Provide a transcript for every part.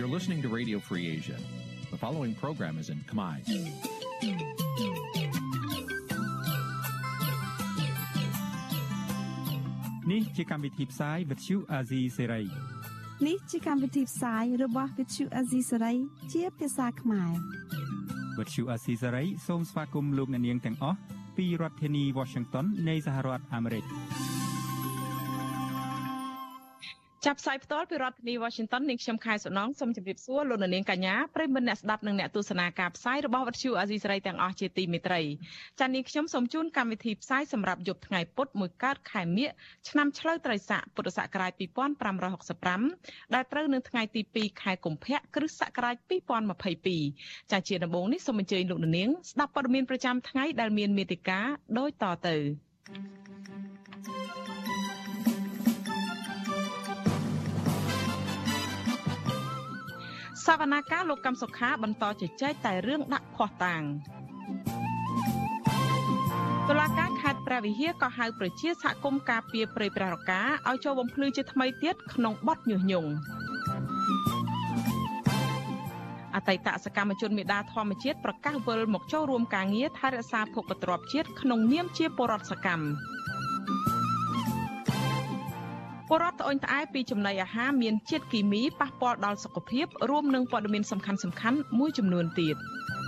You're listening to Radio Free Asia. The following program is in Khmer. នេះជាកម្មវិធីផ្សាយ Vuthu Azizi Serai នេះជាកម្មវិធីផ្សាយរបស់ Vuthu Azizi Serai ជាភាសាខ្មែរ Vuthu Azizi Serai សូមស្វាគមន៍លោកអ្នកនាងទាំងអស់ពីរដ្ឋធានី Washington នៃសហរដ្ឋអាមេរិក។ ចាប់ផ្សាយផ្ទាល់ពីរដ្ឋធានី Washington នាងខ្ញុំខែសុណងសូមជម្រាបសួរលោកនាងកញ្ញាប្រិយមិត្តអ្នកស្ដាប់និងអ្នកទស្សនាការផ្សាយរបស់វិទ្យុអាស៊ីសេរីទាំងអស់ជាទីមេត្រីចា៎នាងខ្ញុំសូមជូនកម្មវិធីផ្សាយសម្រាប់យប់ថ្ងៃពុធមួយកើតខែមិញឆ្នាំឆ្លូវត្រីស័កពុរសករាជ2565ដែលត្រូវនៅថ្ងៃទី2ខែកុម្ភៈគ្រិស្តសករាជ2022ចា៎ជាដំបូងនេះសូមអញ្ជើញលោកនាងស្ដាប់ព័ត៌មានប្រចាំថ្ងៃដែលមានមេតិការដូចតទៅ thank you សវនាការលោកកំសុខាបន្តជជែកតែរឿងដាក់ភ័ស្តុតាងតុលាការខេត្តព្រះវិហារក៏ហៅប្រជាសហគមន៍ការពារព្រៃព្រះរកាឲ្យចូលបំភ្លឺជាថ្មីទៀតក្នុងបទញុះញង់អតីតសកម្មជនមេដាធម្មជាតិប្រកាសវិលមកចូលរួមការងារថែរក្សាភូមិទ្របជាតិក្នុងនាមជាពលរដ្ឋសកម្ម ពលរដ្ឋត្អូញត្អែពីចំណីអាហារមានជាតិគីមីប៉ះពាល់ដល់សុខភាពរួមនឹងព័ត៌មានសំខាន់ៗមួយចំនួនទៀត។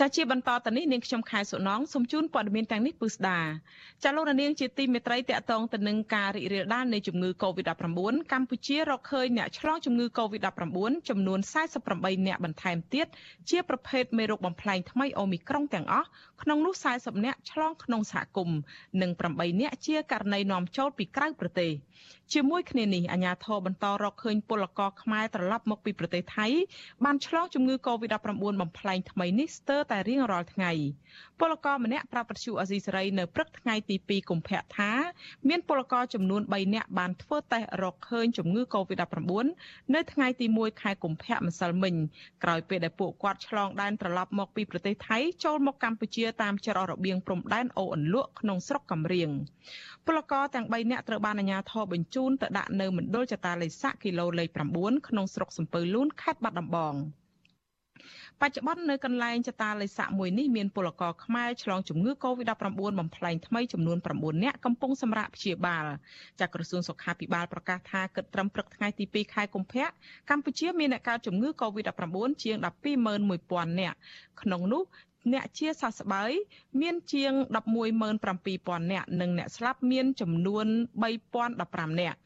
ចាជាបន្តទៅនេះនាងខ្ញុំខែសុណងសូមជូនព័ត៌មានទាំងនេះពិស្ដាចាលោកនាងជាទីមេត្រីតកតងទៅនឹងការរីករាលដាលនៃជំងឺ Covid-19 កម្ពុជារកឃើញអ្នកឆ្លងជំងឺ Covid-19 ចំនួន48អ្នកបន្ថែមទៀតជាប្រភេទមេរោគបំផ្លែងថ្មីអូមីក្រុងទាំងអស់ក្នុងនោះ40អ្នកឆ្លងក្នុងសហគមន៍និង8អ្នកជាករណីនាំចូលពីក្រៅប្រទេសជាមួយគ្នានេះអាជ្ញាធរបន្តរកឃើញពលករខ្មែរត្រឡប់មកពីប្រទេសថៃបានឆ្លងជំងឺ Covid-19 បំផ្លែងថ្មីនេះស្ទើរតែរៀងរាល់ថ្ងៃពលករម្នាក់ប្រាប់ពទ្យុអាស៊ីសេរីនៅព្រឹកថ្ងៃទី2កុម្ភៈថាមានពលករចំនួន3នាក់បានធ្វើតេស្តរកឃើញជំងឺ Covid-19 នៅថ្ងៃទី1ខែកុម្ភៈម្សិលមិញក្រោយពេលដែលពួកគាត់ឆ្លងដែនត្រឡប់មកពីប្រទេសថៃចូលមកកម្ពុជាតាមច្រករបៀងព្រំដែនអូអន្លក់ក្នុងស្រុកកំរៀងពលករទាំង3នាក់ត្រូវបានអាជ្ញាធរបញ្ជូជូនទៅដាក់នៅមណ្ឌលចតាលេខសាក់គីឡូលេខ9ក្នុងស្រុកសំពើលូនខេត្តបាត់ដំបងបច្ចុប្បន្ននៅកន្លែងចតាលេខសាក់មួយនេះមានពលករខ្មែរឆ្លងជំងឺ Covid-19 បំផ្លែងថ្មីចំនួន9នាក់កំពុងសម្រាកព្យាបាលចាក់ក្រសួងសុខាភិបាលប្រកាសថាគិតត្រឹមព្រឹកថ្ងៃទី2ខែកុម្ភៈកម្ពុជាមានអ្នកកើតជំងឺ Covid-19 ជាង121,000នាក់ក្នុងនោះ អ្នកជាសះស្បើយមានជាង117,000នាក់និងអ្នកស្លាប់មានចំនួន3015នាក់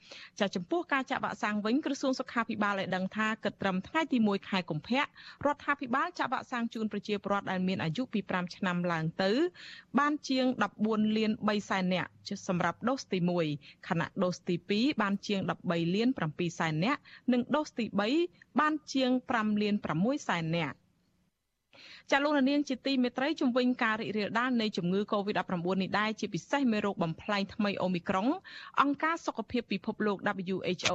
ចាចំពោះការចាក់វ៉ាក់សាំងវិញក្រសួងសុខាភិបាលបានដឹងថាគិតត្រឹមថ្ងៃទី1ខែកុម្ភៈរដ្ឋាភិបាលចាក់វ៉ាក់សាំងជូនប្រជាពលរដ្ឋដែលមានអាយុពី5ឆ្នាំឡើងទៅ បានជាង14លាន3សែននាក់សម្រាប់ដូសទី1ខណៈដូសទី2បានជាង13លាន7សែននាក់និងដូសទី3បានជាង5លាន6សែននាក់ ចាលោកនាងជាទីមេត្រីជំវិញការរីករាលដាលនៃជំងឺ Covid-19 នេះដែរជាពិសេសមេរោគបំផ្លែងថ្មីអូមីក្រុងអង្គការសុខភាពពិភពលោក WHO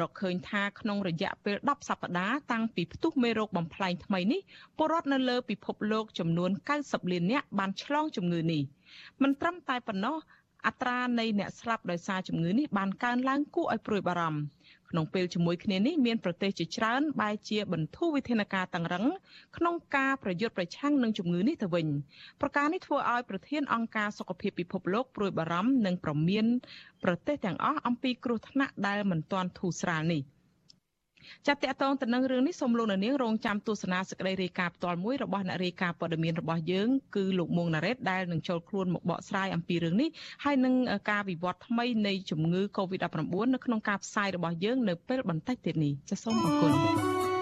រកឃើញថាក្នុងរយៈពេល10សប្តាហ៍តាំងពីផ្ទុះមេរោគបំផ្លែងថ្មីនេះពលរដ្ឋនៅលើពិភពលោកចំនួន90លាននាក់បានឆ្លងជំងឺនេះមិនត្រឹមតែប៉ុណ្ណោះអត្រានៃអ្នកស្លាប់ដោយសារជំងឺនេះបានកើនឡើងគួរឲ្យព្រួយបារម្ភ ក្នុងពេលជាមួយគ្នានេះមានប្រទេសជាច្រើនបែរជាបន្ធូរវិធានការតឹងរឹងក្នុងការប្រយុទ្ធប្រឆាំងនឹងជំងឺនេះទៅវិញប្រការនេះធ្វើឲ្យប្រធានអង្គការសុខភាពពិភពលោកព្រួយបារម្ភនិងប្រមានប្រទេសទាំងអស់អំពីគ្រោះថ្នាក់ដែលមិនទាន់ធូរស្រាលនេះ ចាត់តកតងទៅនឹងរឿងនេះសូមលោកនាងរងចាំទស្សនាសេចក្តីរាយការណ៍ផ្ទាល់មួយរបស់អ្នករាយការណ៍ព័ត៌មានរបស់យើងគឺលោកមួងណារ៉េតដែលនឹងចូលខ្លួនមកបកស្រាយអំពីរឿងនេះហើយនឹងការវិវត្តថ្មីនៃជំងឺ Covid-19 នៅក្នុងការផ្សាយរបស់យើងនៅពេលបន្តិចទៀតនេះចាសសូមអរគុណ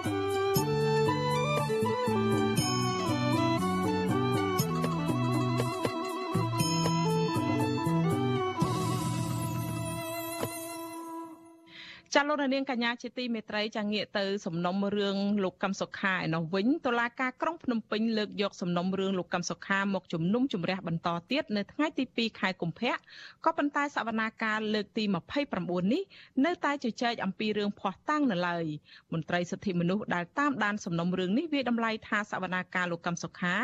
ចាលោកនាងកញ្ញាជាទីមេត្រីចាងាកទៅសំណុំរឿងលោកកឹមសុខាឯនោះវិញតុលាការក្រុងភ្នំពេញលើកយកសំណុំរឿងលោកកឹមសុខាមកជំនុំជម្រះបន្តទៀតនៅថ្ងៃទី2ខែកុម្ភៈក៏ប៉ុន្តែសវនាការលើកទី29នេះនៅតែជជែកអំពីរឿងភ័ស្តុតាងនៅឡើយមន្ត្រីសិទ្ធិមនុស្សដែលតាមដានសំណុំរឿងនេះវាតម្លៃថាសវនាការលោកកឹមសុខា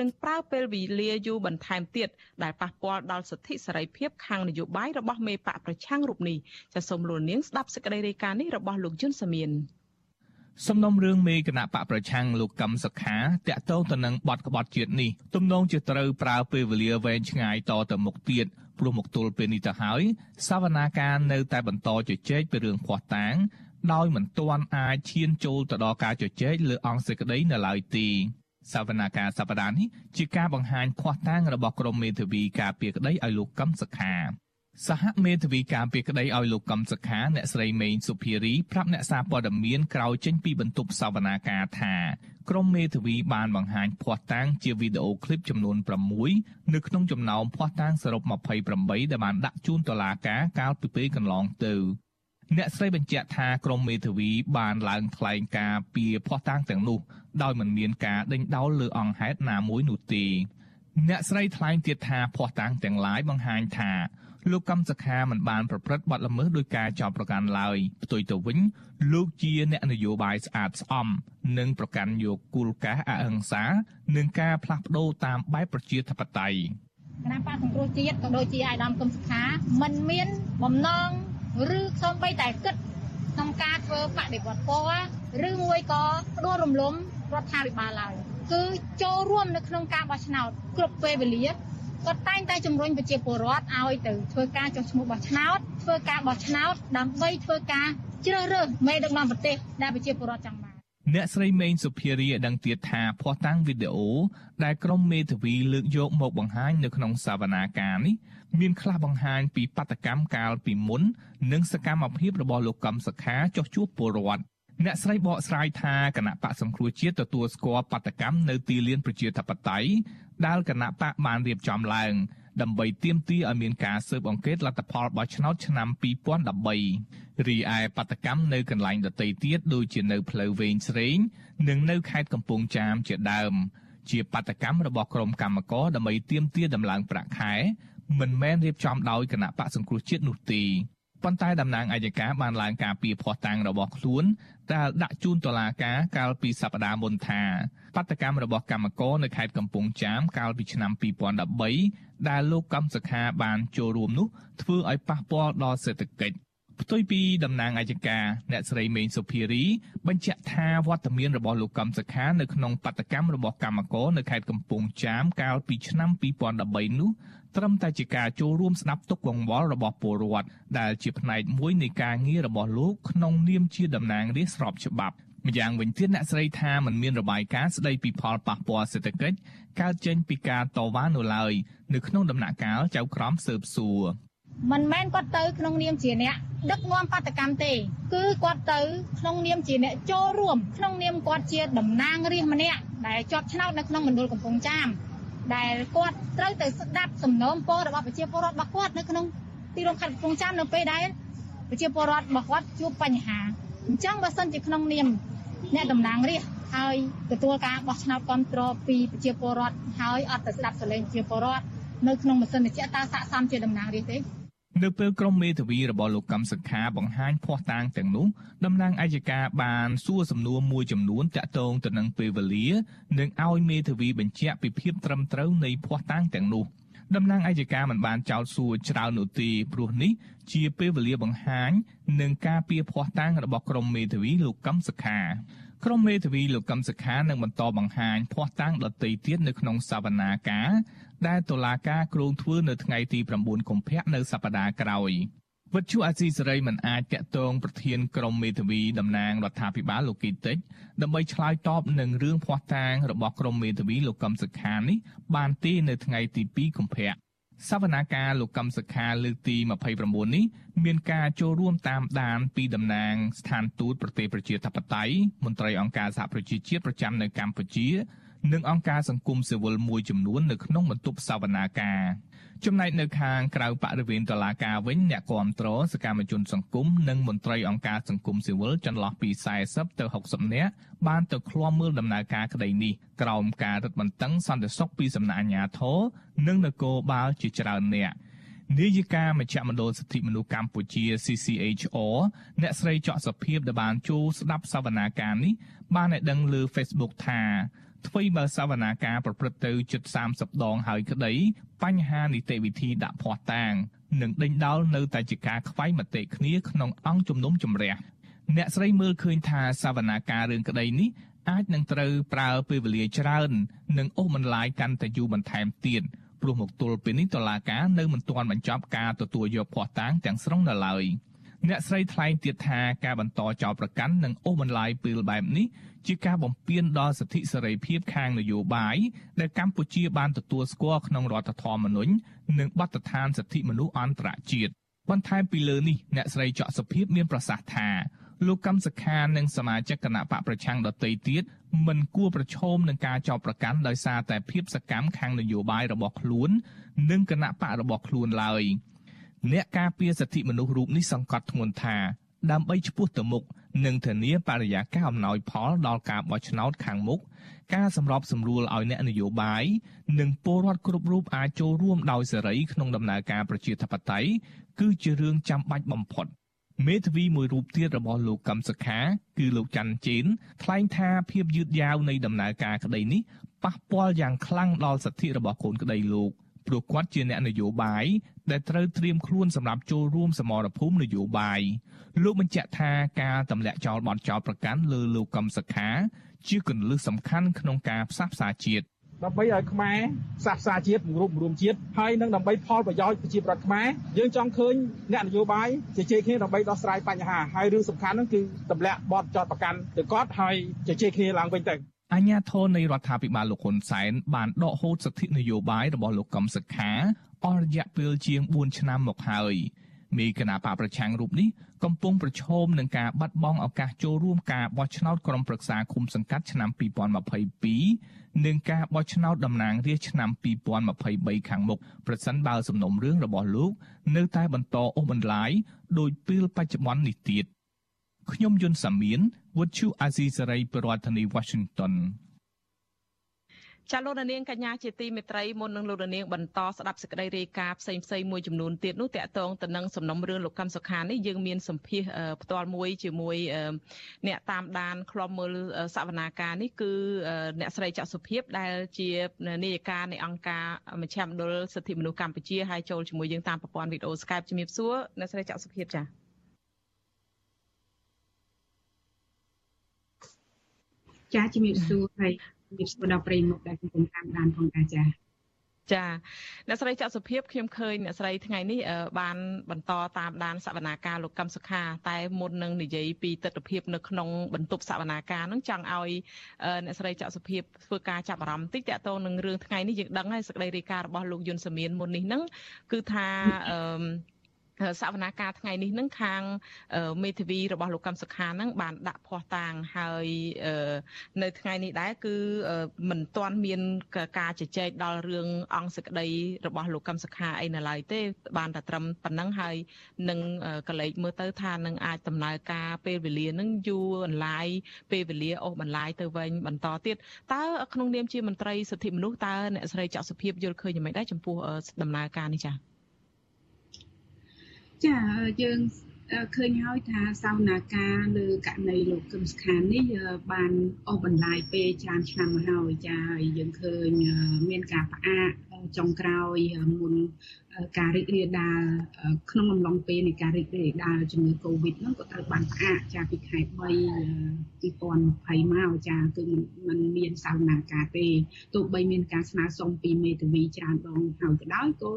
នឹងប្រើពេលវេលាយូរបន្ថែមទៀតដែលប៉ះពាល់ដល់សិទ្ធិសេរីភាពខាងនយោបាយរបស់មេបកប្រឆាំងរូបនេះចាសសូមលោកនាងស្ដាប់សេចក្តីរាយការណ៍នេះរបស់លោកយុនសាមៀនសំណុំរឿងមេគណៈបកប្រឆាំងលោកកឹមសុខាតាក់ទងទៅនឹងបទក្បត់ជាតិនេះទំនងជាត្រូវប្រើពេលវេលាវែងឆ្ងាយតទៅមុខទៀតព្រោះមកទល់ពេលនេះទៅហើយសវនាការនៅតែបន្តជជែកពីរឿងភ័ស្តុតាង ដោយមិនទាន់អាចឈានចូលទៅដល់ការជជែកលើអង្គសេចក្តីនៅឡើយទេសវនាការសប្តាហ៍នេះជាការបង្ហាញភ័ស្តុតាងរបស់ក្រមមេធាវីការពារក្តីឲ្យលោកកឹមសុខា សហមេធាវីការពីក្តីឲ្យលោកកឹមសុខាអ្នកស្រីមេងសុភារីប្រាប់អ្នកសារព័ត៌មានក្រោយចេញពីបន្ទប់សវនាការថាក្រុមមេធាវីបានបង្ហាញភ័ស្តុតាងជាវីដេអូឃ្លីបចំនួន6នៅក្នុងចំណោមភ័ស្តុតាងសរុប28ដែលបានដាក់ជូនតុលាការកាលពីពេលកន្លងទៅអ្នកស្រីបញ្ជាក់ថាក្រុមមេធាវីបានឡើងថ្លែងការពីភ័ស្តុតាងទាំងនោះដោយមិនមានការដេញដោលលើអង្គហេតុណាមួយនោះទេអ្នកស្រីថ្លែងទៀតថាភ័ស្តុតាងទាំងឡាយបង្ហាញថា លោកកម្មសខាមិនបានប្រព្រឹត្តបទល្មើសដោយការចោទប្រកាន់ឡើយផ្ទុយទៅវិញលោកជាអ្នកនយោបាយស្អាតស្អំនិងប្រកាន់យកគោលការណ៍អហិង្សានិងការផ្លាស់ប្ដូរតាមបែបប្រជាធិបតេយ្យគណៈបកសង្គ្រោះជាតិក៏ដូចជាអាយដាមកឹមសុខាមិនមានបំណងឬសូម្បីតែគិតក្នុងការធ្វើបដិវត្តពណ៌ឬមួយក៏ផ្ដួលរំលំរដ្ឋាភិបាលឡើយគឺចូលរួមនៅក្នុងការបោះឆ្នោតគ្រប់ពេលវេលា គាត់តែងតែជំរុញប្រជាពលរដ្ឋឲ្យទៅធ្វើការចុះឈ្មោះបោះឆ្នោតធ្វើការបោះឆ្នោតដើម្បីធ្វើការជ្រើសរើសមេដឹកនាំប្រទេសដែលប្រជាពលរដ្ឋចង់បានអ្នកស្រីមេងសុភារីឲ្យដឹងទៀតថាភ័ស្តុតាងវីដេអូដែលក្រុមមេធាវីលើកយកមកបង្ហាញនៅក្នុងសវនាការនេះមានខ្លះបង្ហាញពីបដកម្មកាលពីមុន និងសកម្មភាពរបស់លោកកំសខាចុះជួបពលរដ្ឋ អ្នកស្រីបកស្រាយថាគណៈបកសង្គ្រោះជាតិទទួលស្គាល់បដកម្មនៅទីលានប្រជាធិបតេយ្យដែលគណៈបកបានរៀបចំឡើងដើម្បីទាមទារឲ្យមានការស៊ើបអង្កេតលទ្ធផលបោះឆ្នោតឆ្នាំ2013រីឯបដកម្មនៅកន្លែងដទៃទៀតដូចជានៅផ្លូវវែងស្រេង និងនៅខេត្តកំពង់ចាមជាដើម ជាបដកម្មរបស់ក្រុមកម្មករដើម្បីទាមទារដំឡើងប្រាក់ខែមិនមែនរៀបចំដោយគណៈបកសង្គ្រោះជាតិនោះទេ ប៉ុន្តែតំណាងអัยការបានឡើងការពីភ័ស្តុតាងរបស់ខ្លួនដែលដាក់ជូនតុលាការកាលពីសប្តាហ៍មុនថាបដកម្មរបស់កម្មករនៅខេត្តកំពង់ចាមកាលពីឆ្នាំ2013ដែលលោកកម្មសខាបានចូលរួមនោះធ្វើឲ្យប៉ះពាល់ដល់សេដ្ឋកិច្ច ផ្ទុយពីតំណាងអាយកាអ្នកស្រីមេងសុភារី បញ្ជាក់ថាវត្តមានរបស់លោកកម្មសខានៅក្នុងបដកម្មរបស់កម្មករនៅខេត្តកំពង់ចាមកាលពីឆ្នាំ2013នោះត្រឹមតែជាការចូលរួមស្ដាប់ទុកកង្វល់របស់ពលរដ្ឋដែលជាផ្នែកមួយនៃការងាររបស់លោកក្នុងនាមជាតំណាងរាស្ត្រស្របច្បាប់ម្យ៉ាងវិញទៀតអ្នកស្រីថាมันមានរបាយការណ៍ស្ដីពីផលប៉ះពាល់សេដ្ឋកិច្ចកើតចេញពីការតវ៉ានៅឡើយនៅក្នុងដំណាក់កាលចៅក្រមស៊ើបសួរ មិនមែនគាត់ទៅក្នុងនាមជាអ្នកដឹកនាំបដកម្មទេ គឺគាត់ទៅក្នុងនាមជាអ្នកចូលរួមក្នុងនាមគាត់ជាតំណាងរាស្ត្រម្នាក់ដែលជាប់ឆ្នោតនៅក្នុងមណ្ឌលកំពង់ចាមដែលគាត់ត្រូវទៅស្ដាប់សំណូមពររបស់ប្រជាពលរដ្ឋរបស់គាត់នៅក្នុងទីរួមខេត្តកំពង់ចាមនៅពេលដែលប្រជាពលរដ្ឋរបស់គាត់ជួបបញ្ហាអញ្ចឹងបើសិនជាក្នុងនាមអ្នកតំណាងរាស្ត្រហើយទទួលការបោះឆ្នោតគ្រប់គ្រងពីប្រជាពលរដ្ឋហើយអត់ទៅស្ដាប់សម្លេងប្រជាពលរដ្ឋនៅក្នុងម៉ាស៊ីនត្រជាក់តើស័កសមជាតំណាងរាស្ត្រទេ នៅពេលក្រុមមេធាវីរបស់លោកកឹមសុខាបង្ហាញភ័ស្តុតាងទាំងនោះតំណាងអัยការបានសួរសំណួរមួយចំនួនតាក់ទងទៅនឹងពេលវេលានិងឲ្យមេធាវីបញ្ជាក់ពីភាពត្រឹមត្រូវនៃភ័ស្តុតាងទាំងនោះតំណាងអัยការមិនបានចោទសួរច្រើននោះទេព្រោះនេះជាពេលវេលាបង្ហាញនិងការពៀភ័ស្តុតាងរបស់ក្រុមមេធាវីលោកកឹមសុខាក្រុមមេធាវីលោកកឹមសុខានឹងបន្តបង្ហាញភ័ស្តុតាងដទៃទៀតនៅក្នុងសវនាការ ដែលតុលាការគ្រោងធ្វើនៅថ្ងៃទី9កុម្ភៈនៅសប្តាហ៍ក្រោយវត្តជូអាស៊ីសេរីមិនអាចតាក់ទងប្រធានក្រុមមេធាវីតំណាងរដ្ឋាភិបាលលោកគីតិចដើម្បីឆ្លើយតបនឹងរឿងភ័ស្តុតាងរបស់ក្រុមមេធាវីលោកកឹមសុខានេះបានទេនៅថ្ងៃទី2កុម្ភៈសវនាការលោកកឹមសុខាលើកទី29នេះមានការចូលរួមតាមដានពីតំណាងស្ថានទូតប្រទេសប្រជាធិបតេយ្យមន្ត្រីអង្គការសហប្រជាជាតិប្រចាំនៅកម្ពុជា និងអង្គការសង្គមស៊ីវិលមួយចំនួននៅក្នុងបន្ទប់សវនាការចំណែកនៅខាងក្រៅបរិវេណតុលាការវិញអ្នកគាំទ្រសកម្មជនសង្គមនិងមន្ត្រីអង្គការសង្គមស៊ីវិលចន្លោះពី40ទៅ60នាក់បានទៅឃ្លាំមើលដំណើរការក្តីនេះក្រោមការរឹតបន្តឹងសន្តិសុខពីសំណាក់អាជ្ញាធរនិងនគរបាលជាច្រើនអ្នកនាយិកាមជ្ឈមណ្ឌលសិទ្ធិមនុស្សកម្ពុជា CCHR អ្នកស្រីចော့សុភាពដែលបានចូលស្ដាប់សវនាការនេះបានឲ្យដឹងលើ Facebook ថា អ្វីបើសវនាការប្រព្រឹត្តទៅជិត30ដងហើយក្តីបញ្ហានីតិវិធីដាក់ភ័ស្តុតាងនិងដេញដោលនៅតែជាការខ្វែងមតិគ្នាក្នុងអង្គជំនុំជម្រះអ្នកស្រីមើលឃើញថាសវនាការរឿងក្តីនេះអាចនឹងត្រូវប្រើពេលវេលាច្រើននិងអូសបន្លាយកាន់តែយូរបន្ថែមទៀតព្រោះមកទល់ពេលនេះតុលាការនៅមិនទាន់បញ្ចប់ការទទួលយកភ័ស្តុតាងទាំងស្រុងនៅឡើយ អ្នកស្រីថ្លែងទៀតថាការបន្តចោទប្រកាន់និងអូសបន្លាយពេលបែបនេះជាការបំពានដល់សិទ្ធិសេរីភាពខាងនយោបាយដែលកម្ពុជាបានទទួលស្គាល់ក្នុងរដ្ឋធម្មនុញ្ញនិងបទដ្ឋានសិទ្ធិមនុស្សអន្តរជាតិបន្ថែមពីលើនេះអ្នកស្រីចော့សុភាពមានប្រសាសន៍ថាលោកកម្មសខានិងសមាជិកគណៈបកប្រឆាំងដទៃទៀតមិនគួរប្រឈមនឹងការចោទប្រកាន់ដោយសារតែភាពសកម្មខាងនយោបាយរបស់ខ្លួន និងគណៈបករបស់ខ្លួនឡើយ អ្នកការពារសិទ្ធិមនុស្សរូបនេះសង្កត់ធ្ងន់ថាដើម្បីឈ្មោះទៅមុខនិងធានាបរិយាកាសអំណោយផលដល់ការបោះឆ្នោតខាងមុខការសម្របសម្រួលឲ្យអ្នកនយោបាយនិងពលរដ្ឋគ្រប់រូបអាចចូលរួមដោយសេរីក្នុងដំណើរការប្រជាធិបតេយ្យគឺជារឿងចាំបាច់បំផុតមេធាវីមួយរូបទៀតរបស់លោកកឹមសុខា គឺលោកច័ន្ទជេនថ្លែងថាភាពយឺតយ៉ាវនៃដំណើរការក្តីនេះប៉ះពាល់យ៉ាងខ្លាំងដល់សិទ្ធិរបស់កូនក្តីលោក ព្រោះគាត់ជាអ្នកនយោបាយដែលត្រូវត្រៀមខ្លួនសម្រាប់ចូលរួមសមរភូមិនយោបាយលោកបញ្ជាក់ថាការទម្លាក់ចោលបទចោលប្រកាន់លើលោកកឹមសុខា ជាគន្លឹះសំខាន់ក្នុងការផ្សះផ្សាជាតិដើម្បីឲ្យខ្មែរផ្សះផ្សាជាតិរួមរួមជាតិហើយនឹងដើម្បីផលប្រយោជន៍ប្រជាប្រដ្ឋខ្មែរយើងចង់ឃើញអ្នកនយោបាយជជែកគ្នាដើម្បីដោះស្រាយបញ្ហាហើយរឿងសំខាន់ហ្នឹងគឺទម្លាក់បទចោតប្រកាន់ទៅគាត់ហើយជជែកគ្នាឡើងវិញទៅ អាញាធរនៃរដ្ឋាភិបាលលោកហ៊ុនសែនបានដកហូតសិទ្ធិនយោបាយរបស់លោកកឹមសុខាអស់រយៈពេលជាង4ឆ្នាំមកហើយមេគណៈបកប្រឆាំងរូបនេះកំពុងប្រឈមនឹងការបាត់បង់ឱកាសចូលរួមការបោះឆ្នោតក្រុមប្រឹក្សាឃុំសង្កាត់ឆ្នាំ2022និងការបោះឆ្នោតតំណាងរាស្ត្រឆ្នាំ2023ខាងមុខប្រសិនបើសំណុំរឿងរបស់លោក នៅតែបន្តអូសបន្លាយដោយពេលបច្ចុប្បន្ននេះទៀត ខ្ញុំយុនសាមៀនវុទ្ធុអាស៊ីសេរីប្រធានាធិបតី Washington ចាលោកនាងកញ្ញាជាទីមេត្រីមុននឹងលោកនាងបន្តស្ដាប់សេចក្តីរាយការណ៍ផ្សេងផ្សេងមួយចំនួនទៀតនោះតកតងទៅនឹងសំណុំរឿងលោកកឹមសុខានេះយើងមានសម្ភាសផ្ទាល់មួយជាមួយអ្នកតាមដានខ្លំមើលសវនាការនេះគឺអ្នកស្រីច័ន្ទសុភាពដែលជានាយិកានៃអង្គការមជ្ឈមណ្ឌលសិទ្ធិមនុស្សកម្ពុជាហើយចូលជាមួយយើងតាមប្រព័ន្ធវីដេអូ Skype ជំរាបសួរអ្នកស្រីច័ន្ទសុភាពចា៎ ចាជំរាបសួរហើយជំរាបសួរដល់ប្រិយមិត្តដែលកំពុងតាមដានផងដែរចាចាអ្នកស្រីច័ន្ទសុភាពខ្ញុំឃើញអ្នកស្រីថ្ងៃនេះបានបន្តតាមដានសវនាការលោកកឹមសុខាតែមុននឹងនិយាយពីទស្សនវិជ្ជានៅក្នុងបន្ទប់សវនាការនឹងចង់ឲ្យអ្នកស្រីច័ន្ទសុភាពធ្វើការចាប់អារម្មណ៍តិចតកតងនឹងរឿងថ្ងៃនេះយើងដឹងហើយសេចក្តីរាយការណ៍របស់លោកយុនសាមៀនមុននេះនឹងគឺថាអឺ សវនាការថ្ងៃនេះនឹងខាងមេធាវីរបស់លោកកម្មសុខានឹងបានដាក់ភ័ស្តុតាងហើយនៅថ្ងៃនេះដែរគឺមិនទាន់មានការជជែកដល់រឿងអង្គសក្តីរបស់លោកកម្មសុខាអីនៅឡើយទេ បានតែត្រឹមប៉ុណ្ណឹងហើយនឹងកលេចមើលទៅថានឹងអាចដំណើរការពេលវេលានឹងយូរអន្លាយពេលវេលាអូសបន្លាយទៅវិញបន្តទៀតតើក្នុងនាមជាមន្ត្រីសិទ្ធិមនុស្សតើអ្នកស្រីច័ន្ទសុភាពយល់ឃើញយ៉ាងម៉េចដែរចំពោះដំណើរការនេះចា៎ ចាយើងឃើញហើយថាសវនាការលើករណីលោកកឹមសុខានេះបានអស់បន្លាយពេលច្រើនឆ្នាំមកហើយចាហើយយើងឃើញមានការផ្អាក ចុងក្រោយមុនការរីករាលដាលក្នុងអំឡុងពេលនៃការរីករាលដាលជំងឺ Covid ហ្នឹងក៏ត្រូវបានផ្អាកចាពីខែ3 2020មកចាគឺมันមានសវនាការទេទោះបីមានការស្នើសុំពីមេធាវីច្រើនដងហើយក៏ដោយក៏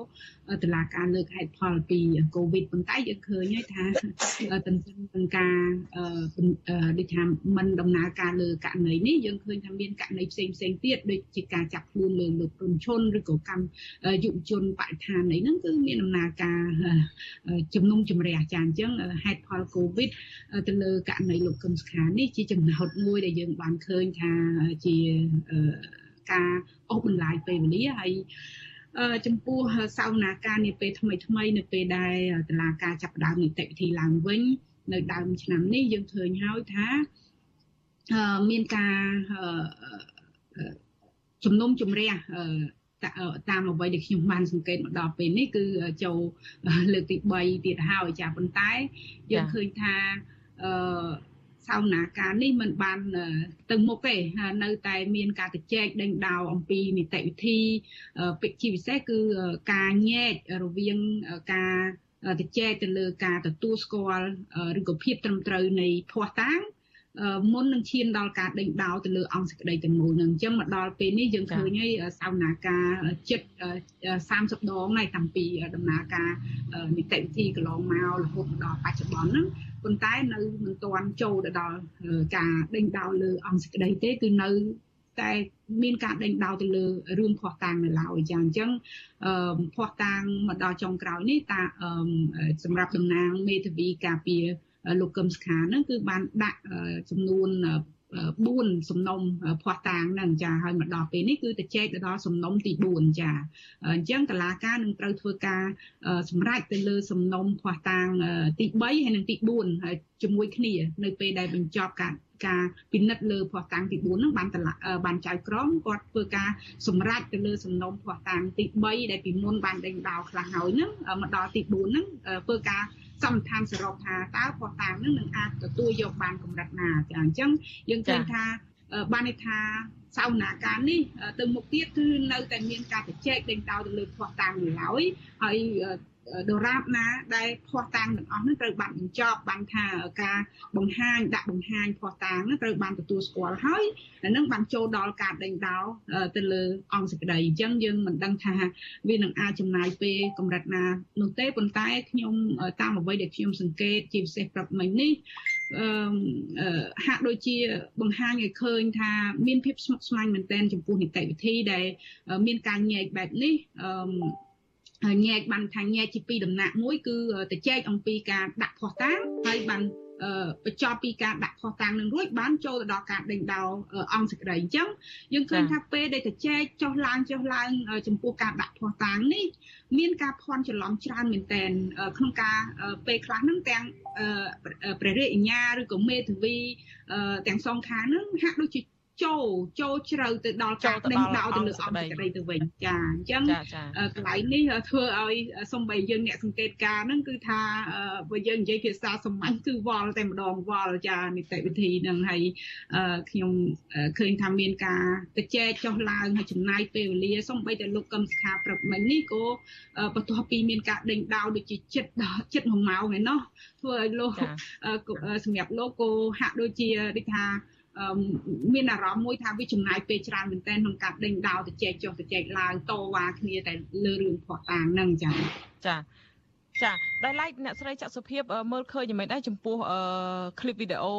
តឡាការលើកហេតុផលពី Covid ប៉ុន្តែយើងឃើញហើយថាទន្ទឹមនឹងការដូចថាมันដំណើរការលើករណីនេះយើងឃើញថាមានករណីផ្សេងផ្សេងទៀតដូចជាការចាប់ខ្លួនលើលោកព្រំឈុនឬក៏ក រម្មយុវជនបរិស្ថានអីហ្នឹងគឺមានដំណើរការជំនុំជម្រះចាអញ្ចឹងហេតុផល Covid ទៅលើករណីលោកកឹមសុខានេះជាចំណោទមួយដែលយើងបានឃើញថាជាការអូសបន្លាយពេលវេលាហើយចំពោះសវនាការនាពេលថ្មីថ្មីនៅពេលដែលតឡាការចាប់ផ្ដើមនីតិវិធីឡើងវិញនៅដើមឆ្នាំនេះយើងឃើញហើយថាមានការជំនុំជម្រះ តាមអ្វីដែលខ្ញុំបានសង្កេតមកដល់ពេលនេះគឺចូលលើកទី3ទៀតហើយចាប៉ុន្តែយើងឃើញថាអឺសោនាការនេះมันបានទៅមុខទេនៅតែមានការទៅចែកដេញដោលអំពីនីតិវិធីពិជាពិសេសគឺការញែករវាងការទៅចែកទៅលើការទទួលស្គាល់ឬក៏ភាពត្រឹមត្រូវនៃភ័ស្តុតាង មុននឹងឈានដល់ការដេញដោលទៅលើអង្គសេចក្តីទាំងមូលនឹងអញ្ចឹងមកដល់ពេលនេះយើងឃើញហើយសវនាការចិត្ត30ដងហើយតាំងពីដំណើរការនីតិវិធីកន្លងមករហូតដល់បច្ចុប្បន្នហ្នឹងប៉ុន្តែនៅមិនទាន់ចូលទៅដល់ការដេញដោលលើអង្គសេចក្តីទេគឺនៅតែមានការដេញដោលទៅលើរឿងភ័ស្តុតាងនៅឡើយចាអញ្ចឹងអឺភ័ស្តុតាងមកដល់ចុងក្រោយនេះតាសម្រាប់តំណាងមេធាវីការពារ លោកកឹមសុខាហ្នឹងគឺបានដាក់ចំនួន4សំណុំភ័ស្តុតាងហ្នឹងចាហើយមកដល់ពេលនេះគឺទៅចែកទៅដល់សំណុំទី4ចាអញ្ចឹងតឡាការនឹងត្រូវធ្វើការសម្រេចទៅលើសំណុំភ័ស្តុតាងទី3ហើយនិងទី4ហើយជាមួយគ្នា នៅពេលដែលបញ្ចប់ការការពិនិត្យលើភ័ស្តុតាងទី4ហ្នឹងបានតឡាបានចៅក្រមគាត់ធ្វើការសម្រេចទៅលើសំណុំភ័ស្តុតាងទី3ដែលពីមុនបានដេញដោលខ្លះហើយហ្នឹងមកដល់ទី4ហ្នឹងធ្វើការ សំឋានសរុបថាតើភស្តុតាងនឹងនឹងអាចទទួលយកបានកម្រិតណាចាអញ្ចឹងយើងឃើញថាបានន័យថាសវនាការនេះទៅមុខទៀតគឺនៅតែមានការប្រជែកដេញដោលទៅលើភស្តុតាងនៅឡើយហើយ ដរាបណាដែលភ័ស្តុតាងទាំងអស់នោះត្រូវបានបញ្ចប់បានថាការបង្ហាញដាក់បង្ហាញភ័ស្តុតាងនោះត្រូវបានទទួលស្គាល់ហើយនឹងបានចូលដល់ការដេញដោលទៅលើអង្គសេចក្តីអញ្ចឹងយើងមិនដឹងថាវានឹងអាចចំណាយពេលកម្រិតណានោះទេប៉ុន្តែខ្ញុំតាមអ្វីដែលខ្ញុំសង្កេតជាពិសេសប្រាប់មិញនេះអឺហាក់ដូចជាបង្ហាញឲ្យឃើញថាមានភាពស្មុគស្មាញមែនទែនចំពោះនីតិវិធីដែលមានការញែកបែបនេះអឺ ញែកបានថាញែកជាពីរដំណាក់មួយគឺទៅចែកអំពីការដាក់ភ័ស្តុតាងហើយបានបញ្ចប់ពីការដាក់ខុសតាំងនឹងរួចបានចូលទៅដល់ការដេញដោលអង្គសេចក្តីអញ្ចឹងយើងឃើញថាពេលដែលទៅចែកចុះឡើងចុះឡើងចំពោះការដាក់ខុសតាំងនេះមានការភ័ន្តច្រឡំច្រើនមែនតែនក្នុងការពេលខ្លះហ្នឹងទាំងព្រះរាជអាជ្ញាឬក៏មេធាវីទាំងសងខាងហ្នឹងហាក់ដូចជា ចូលចូលជ្រៅទៅដល់ការដេញដោលទៅលើអង្គសេចក្តីទៅវិញចាអញ្ចឹងកន្លែងនេះធ្វើឲ្យសំបីយើងអ្នកសង្កេតការហ្នឹងគឺថាបើយើងនិយាយភាសាសាមញ្ញគឺវល់តែម្ដងវល់ចានីតិវិធីហ្នឹងហើយខ្ញុំឃើញថាមានការទៅចែកចុះឡើងហើយចំណាយពេលវេលាសំបីតែលោកកឹមសុខាព្រឹកមិញនេះក៏បន្ទាប់ពីមានការដេញដោលដូចជាចិត្តដល់ចិត្ត1ម៉ោងឯណោះធ្វើឲ្យលោកសម្រាប់លោកក៏ហាក់ដូចជាដូចថា មានអារម្មណ៍មួយថាវាចំណាយពេលច្រើនមែនទែនក្នុងការដេញដោលទៅចែកចុះទៅចែកឡើងតវ៉ាគ្នាតែលើរឿងផ្ោះតាងហ្នឹងចាចាចាដោយឡែកអ្នកស្រីចាក់សុភាពមើលឃើញយ៉ាងម៉េចដែរចំពោះคลิปវីដេអូ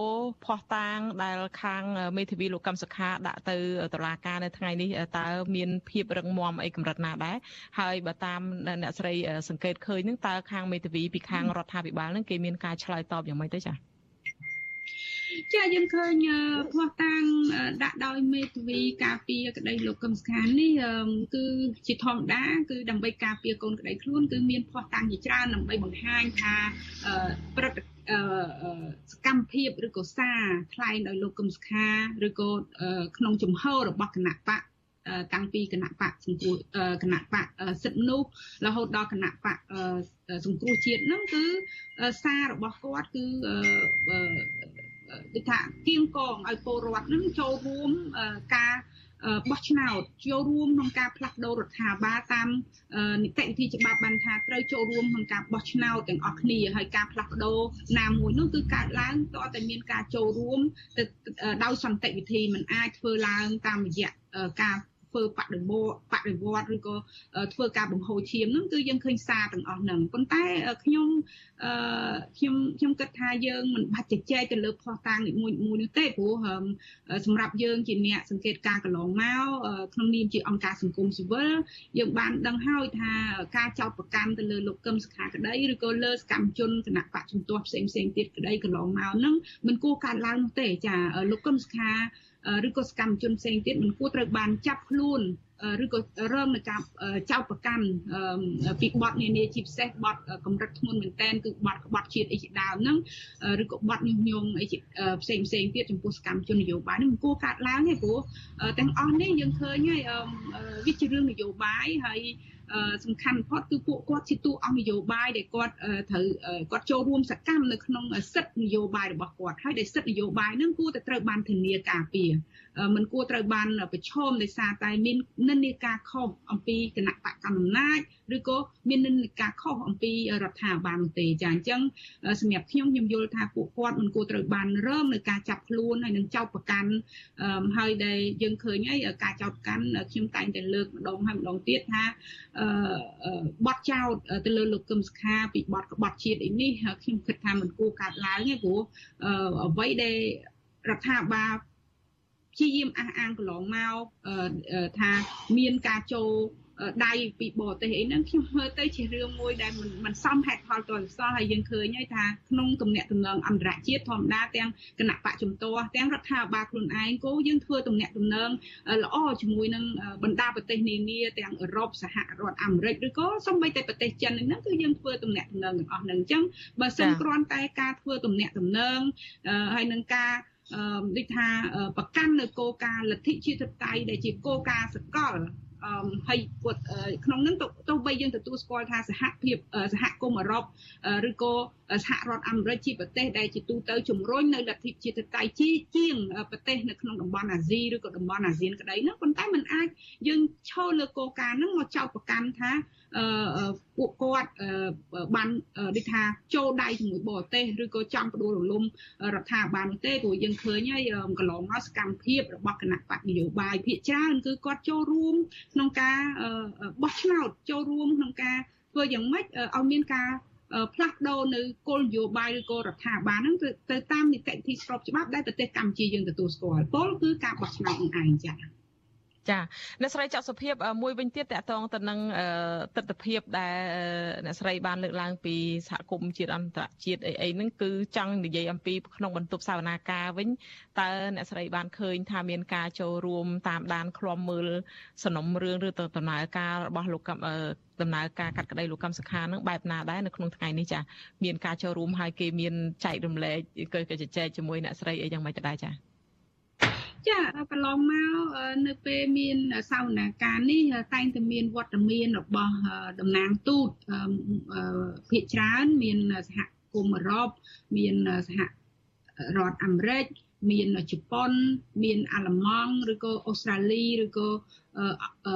ផោះតាងដែលខាងមេធាវីលោកកម្មសុខាដាក់ទៅតុលាការនៅថ្ងៃនេះតើមានភាពរឹងមាំអីកម្រិតណាដែរហើយបើតាមអ្នកស្រីសង្កេតឃើញនឹងតើខាងមេធាវីពីខាងរដ្ឋាភិបាលនឹងគេមានការឆ្លើយតបយ៉ាងម៉េចទេចា៎ ចាយើងឃើញផ្ោះតាំងដាក់ដោយមេធាវីការពារក្តីលោកកឹមសុខានេះគឺជាធម្មតាគឺដើម្បីការពារកូនក្តីខ្លួនគឺមានផ្ោះតាំងជាច្រើនដើម្បីបង្ហាញថាព្រឹត្តិសកម្មភាពឬក៏សារថ្លែងដោយលោកកឹមសុខាឬក៏ក្នុងជំហររបស់គណៈបកតាំងពីគណៈបកសង្គ្រោះគណៈបកសិទ្ធិមនុស្សរហូតដល់គណៈបកសង្គ្រោះជាតិហ្នឹងគឺសាររបស់គាត់គឺ ដូចថាគៀងកងឲ្យពលរដ្ឋនឹងចូលរួមការបោះឆ្នោតចូលរួមក្នុងការផ្លាស់ប្ដូររដ្ឋាភិបាលតាមនីតិវិធីច្បាប់បានថាត្រូវចូលរួមក្នុងការបោះឆ្នោតទាំងអស់គ្នាហើយការផ្លាស់ប្ដូរណាមួយនោះគឺកើតឡើងតើតែមានការចូលរួមទៅដោយសន្តិវិធីมันអាចធ្វើឡើងតាមរយៈការ ធ្វើបដិវត្តបដិវត្តឬក៏ធ្វើការបង្ហូរឈាមហ្នឹងគឺយើងឃើញសារទាំងអស់ហ្នឹងប៉ុន្តែខ្ញុំអឺខ្ញុំខ្ញុំគិតថាយើងមិនបាច់ជជែកទៅលើភ័ស្តុតាងនីមួយមួយនោះទេព្រោះសម្រាប់យើងជាអ្នកសង្កេតការកន្លងមកក្នុងនាមជាអង្គការសង្គមស៊ីវិលយើងបានដឹងហើយថាការចោទប្រកាន់ទៅលើលោកកឹមសុខាក្តីឬក៏លើសកម្មជនគណៈបកជំទាស់ផ្សេងផ្សេងទៀតក្តីកន្លងមកហ្នឹងមិនគួរកើតឡើងនោះទេចាលោកកឹមសុខា ឬក៏សកម្មជនផ្សេងទៀតមិនគួរត្រូវបានចាប់ខ្លួនឬក៏រងនឹងការចោទប្រកាន់ពីបទនានាជាពិសេសបទកម្រិតធ្ងន់មែនតែនគឺបទក្បត់ជាតិអីជាដើមហ្នឹងឬក៏បទញុះញង់អីផ្សេងផ្សេងទៀតចំពោះសកម្មជននយោបាយហ្នឹងមិនគួរកាត់ឡើងទេព្រោះទាំងអស់នេះយើងឃើញហើយវាជារឿងនយោបាយហើយ សំខាន់បំផុតគឺពួកគាត់ជាតួអង្គនយោបាយដែលគាត់ត្រូវគាត់ចូលរួមសកម្មនៅក្នុងសិទ្ធិនយោបាយរបស់គាត់ហើយដែលសិទ្ធិនយោបាយហ្នឹងគួរតែត្រូវបានធានាការពារ มันគួរត្រូវបានប្រឈមដោយសារតែមាននិន្នាការខុសអំពីគណៈបកកណ្ដាលអំណាចឬក៏មាននិន្នាការខុសអំពីរដ្ឋាភិបាលនោះទេចាអញ្ចឹងសម្រាប់ខ្ញុំខ្ញុំយល់ថាពួកគាត់មិនគួរត្រូវបានរើមនៅការចាប់ខ្លួនហើយនឹងចោទប្រកាន់ហើយដែលយើងឃើញហើយការចោទប្រកាន់ខ្ញុំតែងតែលើកម្ដងហើយម្ដងទៀតថាបទចោទទៅលើលោកកឹមសុខាពីបទក្បត់ជាតិអីនេះខ្ញុំគិតថាមិនគួរកាត់ឡើងទេព្រោះអ្វីដែលរដ្ឋាភិបាល ព្យាយាមអះអាងកន្លងមកថាមានការចូលដៃពីបរទេសអីហ្នឹងខ្ញុំមើលទៅជារឿងមួយដែលមិនមិនសមហេតុផលទាល់សោះហើយយើងឃើញហើយថាក្នុងទំនាក់ទំនងអន្តរជាតិធម្មតាទាំងគណៈបកជំទាស់ទាំងរដ្ឋាភិបាលខ្លួនឯងក៏យើងធ្វើទំនាក់ទំនងល្អជាមួយនឹងបណ្ដាប្រទេសនានាទាំងអឺរ៉ុបសហរដ្ឋអាមេរិកឬក៏សូម្បីតែប្រទេសចិនហ្នឹងគឺយើងធ្វើទំនាក់ទំនងទាំងអស់ហ្នឹងអញ្ចឹងបើសិនគ្រាន់តែការធ្វើទំនាក់ទំនងហើយនឹងការអឺ ដូចថាប្រកាន់នៅគោលការណ៍លទ្ធិជាតិធិបតេយ្យដែលជាគោលការណ៍សកលហើយគាត់ក្នុងនឹងទោះបីយើងទទួលស្គាល់ថាសហភាពសហគមន៍អឺរ៉ុបឬក៏សហរដ្ឋអាមេរិកជាប្រទេសដែលជាទូទៅជំរុញនៅលទ្ធិជាតិតៃជាជាងប្រទេសនៅក្នុងតំបន់អាស៊ីឬក៏តំបន់អាស៊ានក្តីហ្នឹងប៉ុន្តែมันអាចយើងឈរលើគោលការណ៍ហ្នឹងមកចោទប្រកាន់ថា ពួកគាត់បានដូចថាចូលដៃជាមួយបរទេសឬក៏ចង់ផ្ដួលរលំរដ្ឋាភិបាលនោះទេព្រោះយើងឃើញហើយកន្លងមកសកម្មភាពរបស់គណៈបកនយោបាយភាគច្រើនគឺគាត់ចូលរួមក្នុងការបោះឆ្នោតចូលរួមក្នុងការធ្វើយ៉ាងម៉េចឲ្យមានការផ្លាស់ប្ដូរនៅគោលនយោបាយឬក៏រដ្ឋាភិបាលហ្នឹងទៅតាមនីតិវិធីស្របច្បាប់ដែលប្រទេសកម្ពុជាយើងទទួលស្គាល់ពលគឺការបោះឆ្នោតនឹងឯងចា៎ ចាអ្នកស្រីចောက်សុភាពមួយវិញទៀតតកតងទៅនឹងទស្សនវិជ្ជាដែលអ្នកស្រីបានលើកឡើងពីសហគមន៍ជាតិអន្តរជាតិអីអីហ្នឹងគឺចង់និយាយអំពីក្នុងបន្ទប់សវនាការវិញតើអ្នកស្រីបានឃើញថាមានការចូលរួមតាមដានឃ្លាំមើលសំណុំរឿងឬទៅដំណើរការរបស់លោកដំណើរការកាត់ក្តីលោកកម្មសខានឹងបែបណាដែរនៅក្នុងថ្ងៃនេះចាមានការចូលរួមហើយគេមានចែករំលែកក៏ជជែកជាមួយអ្នកស្រីអីយ៉ាងម៉េចដែរចា ចាកន្លងមកនៅពេលមានសវនាការនេះតែងតែមានវត្តមានរបស់តំណាងទូតភាគច្រើនមានសហគមន៍អឺរ៉ុបមានសហរដ្ឋអាមេរិកមានជប៉ុន មានអាល្លឺម៉ង់ឬក៏អូស្ត្រាលីឬក៏អ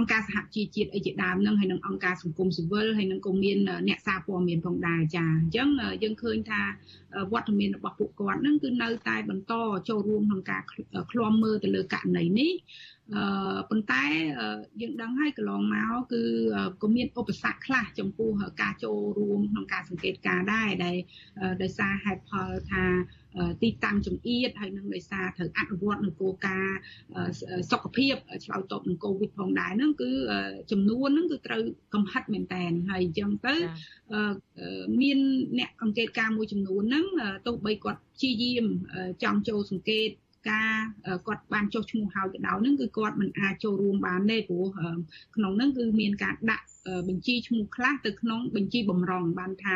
ង្គការសហជីវជាតិអីជាដើមហ្នឹងហើយនឹងអង្គការសង្គមស៊ីវិលហើយនឹងក៏មានអ្នកសារព័ត៌មានផងដែរចាអញ្ចឹងយើងឃើញថាវត្តមានរបស់ពួកគាត់ហ្នឹងគឺនៅតែបន្តចូលរួមក្នុងការឃ្លាំមើលទៅលើករណីនេះអឺប៉ុន្តែយើងដឹងហើយកន្លងមកគឺក៏មានឧបសគ្គខ្លះចំពោះការចូលរួមក្នុងការសង្កេតការដែរដែលដោយសារហេតុផលថា ទីតាំងចង្អៀតហើយនឹងដោយសារត្រូវអនុវត្តនៅគោលការណ៍សុខភាពឆ្លើយតបនឹងកូវីដផងដែរហ្នឹងគឺចំនួនហ្នឹងគឺត្រូវកំហិតមែនតើហើយអញ្ចឹងទៅមានអ្នកអង្កេតការមួយចំនួនហ្នឹងទោះបីគាត់ព្យាយាមចង់ចូលសង្កេតការគាត់បានចុះឈ្មោះហើយក៏ដោយហ្នឹងគឺគាត់មិនអាចចូលរួមបានទេព្រោះក្នុងហ្នឹងគឺមានការដាក់ បញ្ជីឈ្មោះខ្លះទៅក្នុងបញ្ជីបំរុងបានថា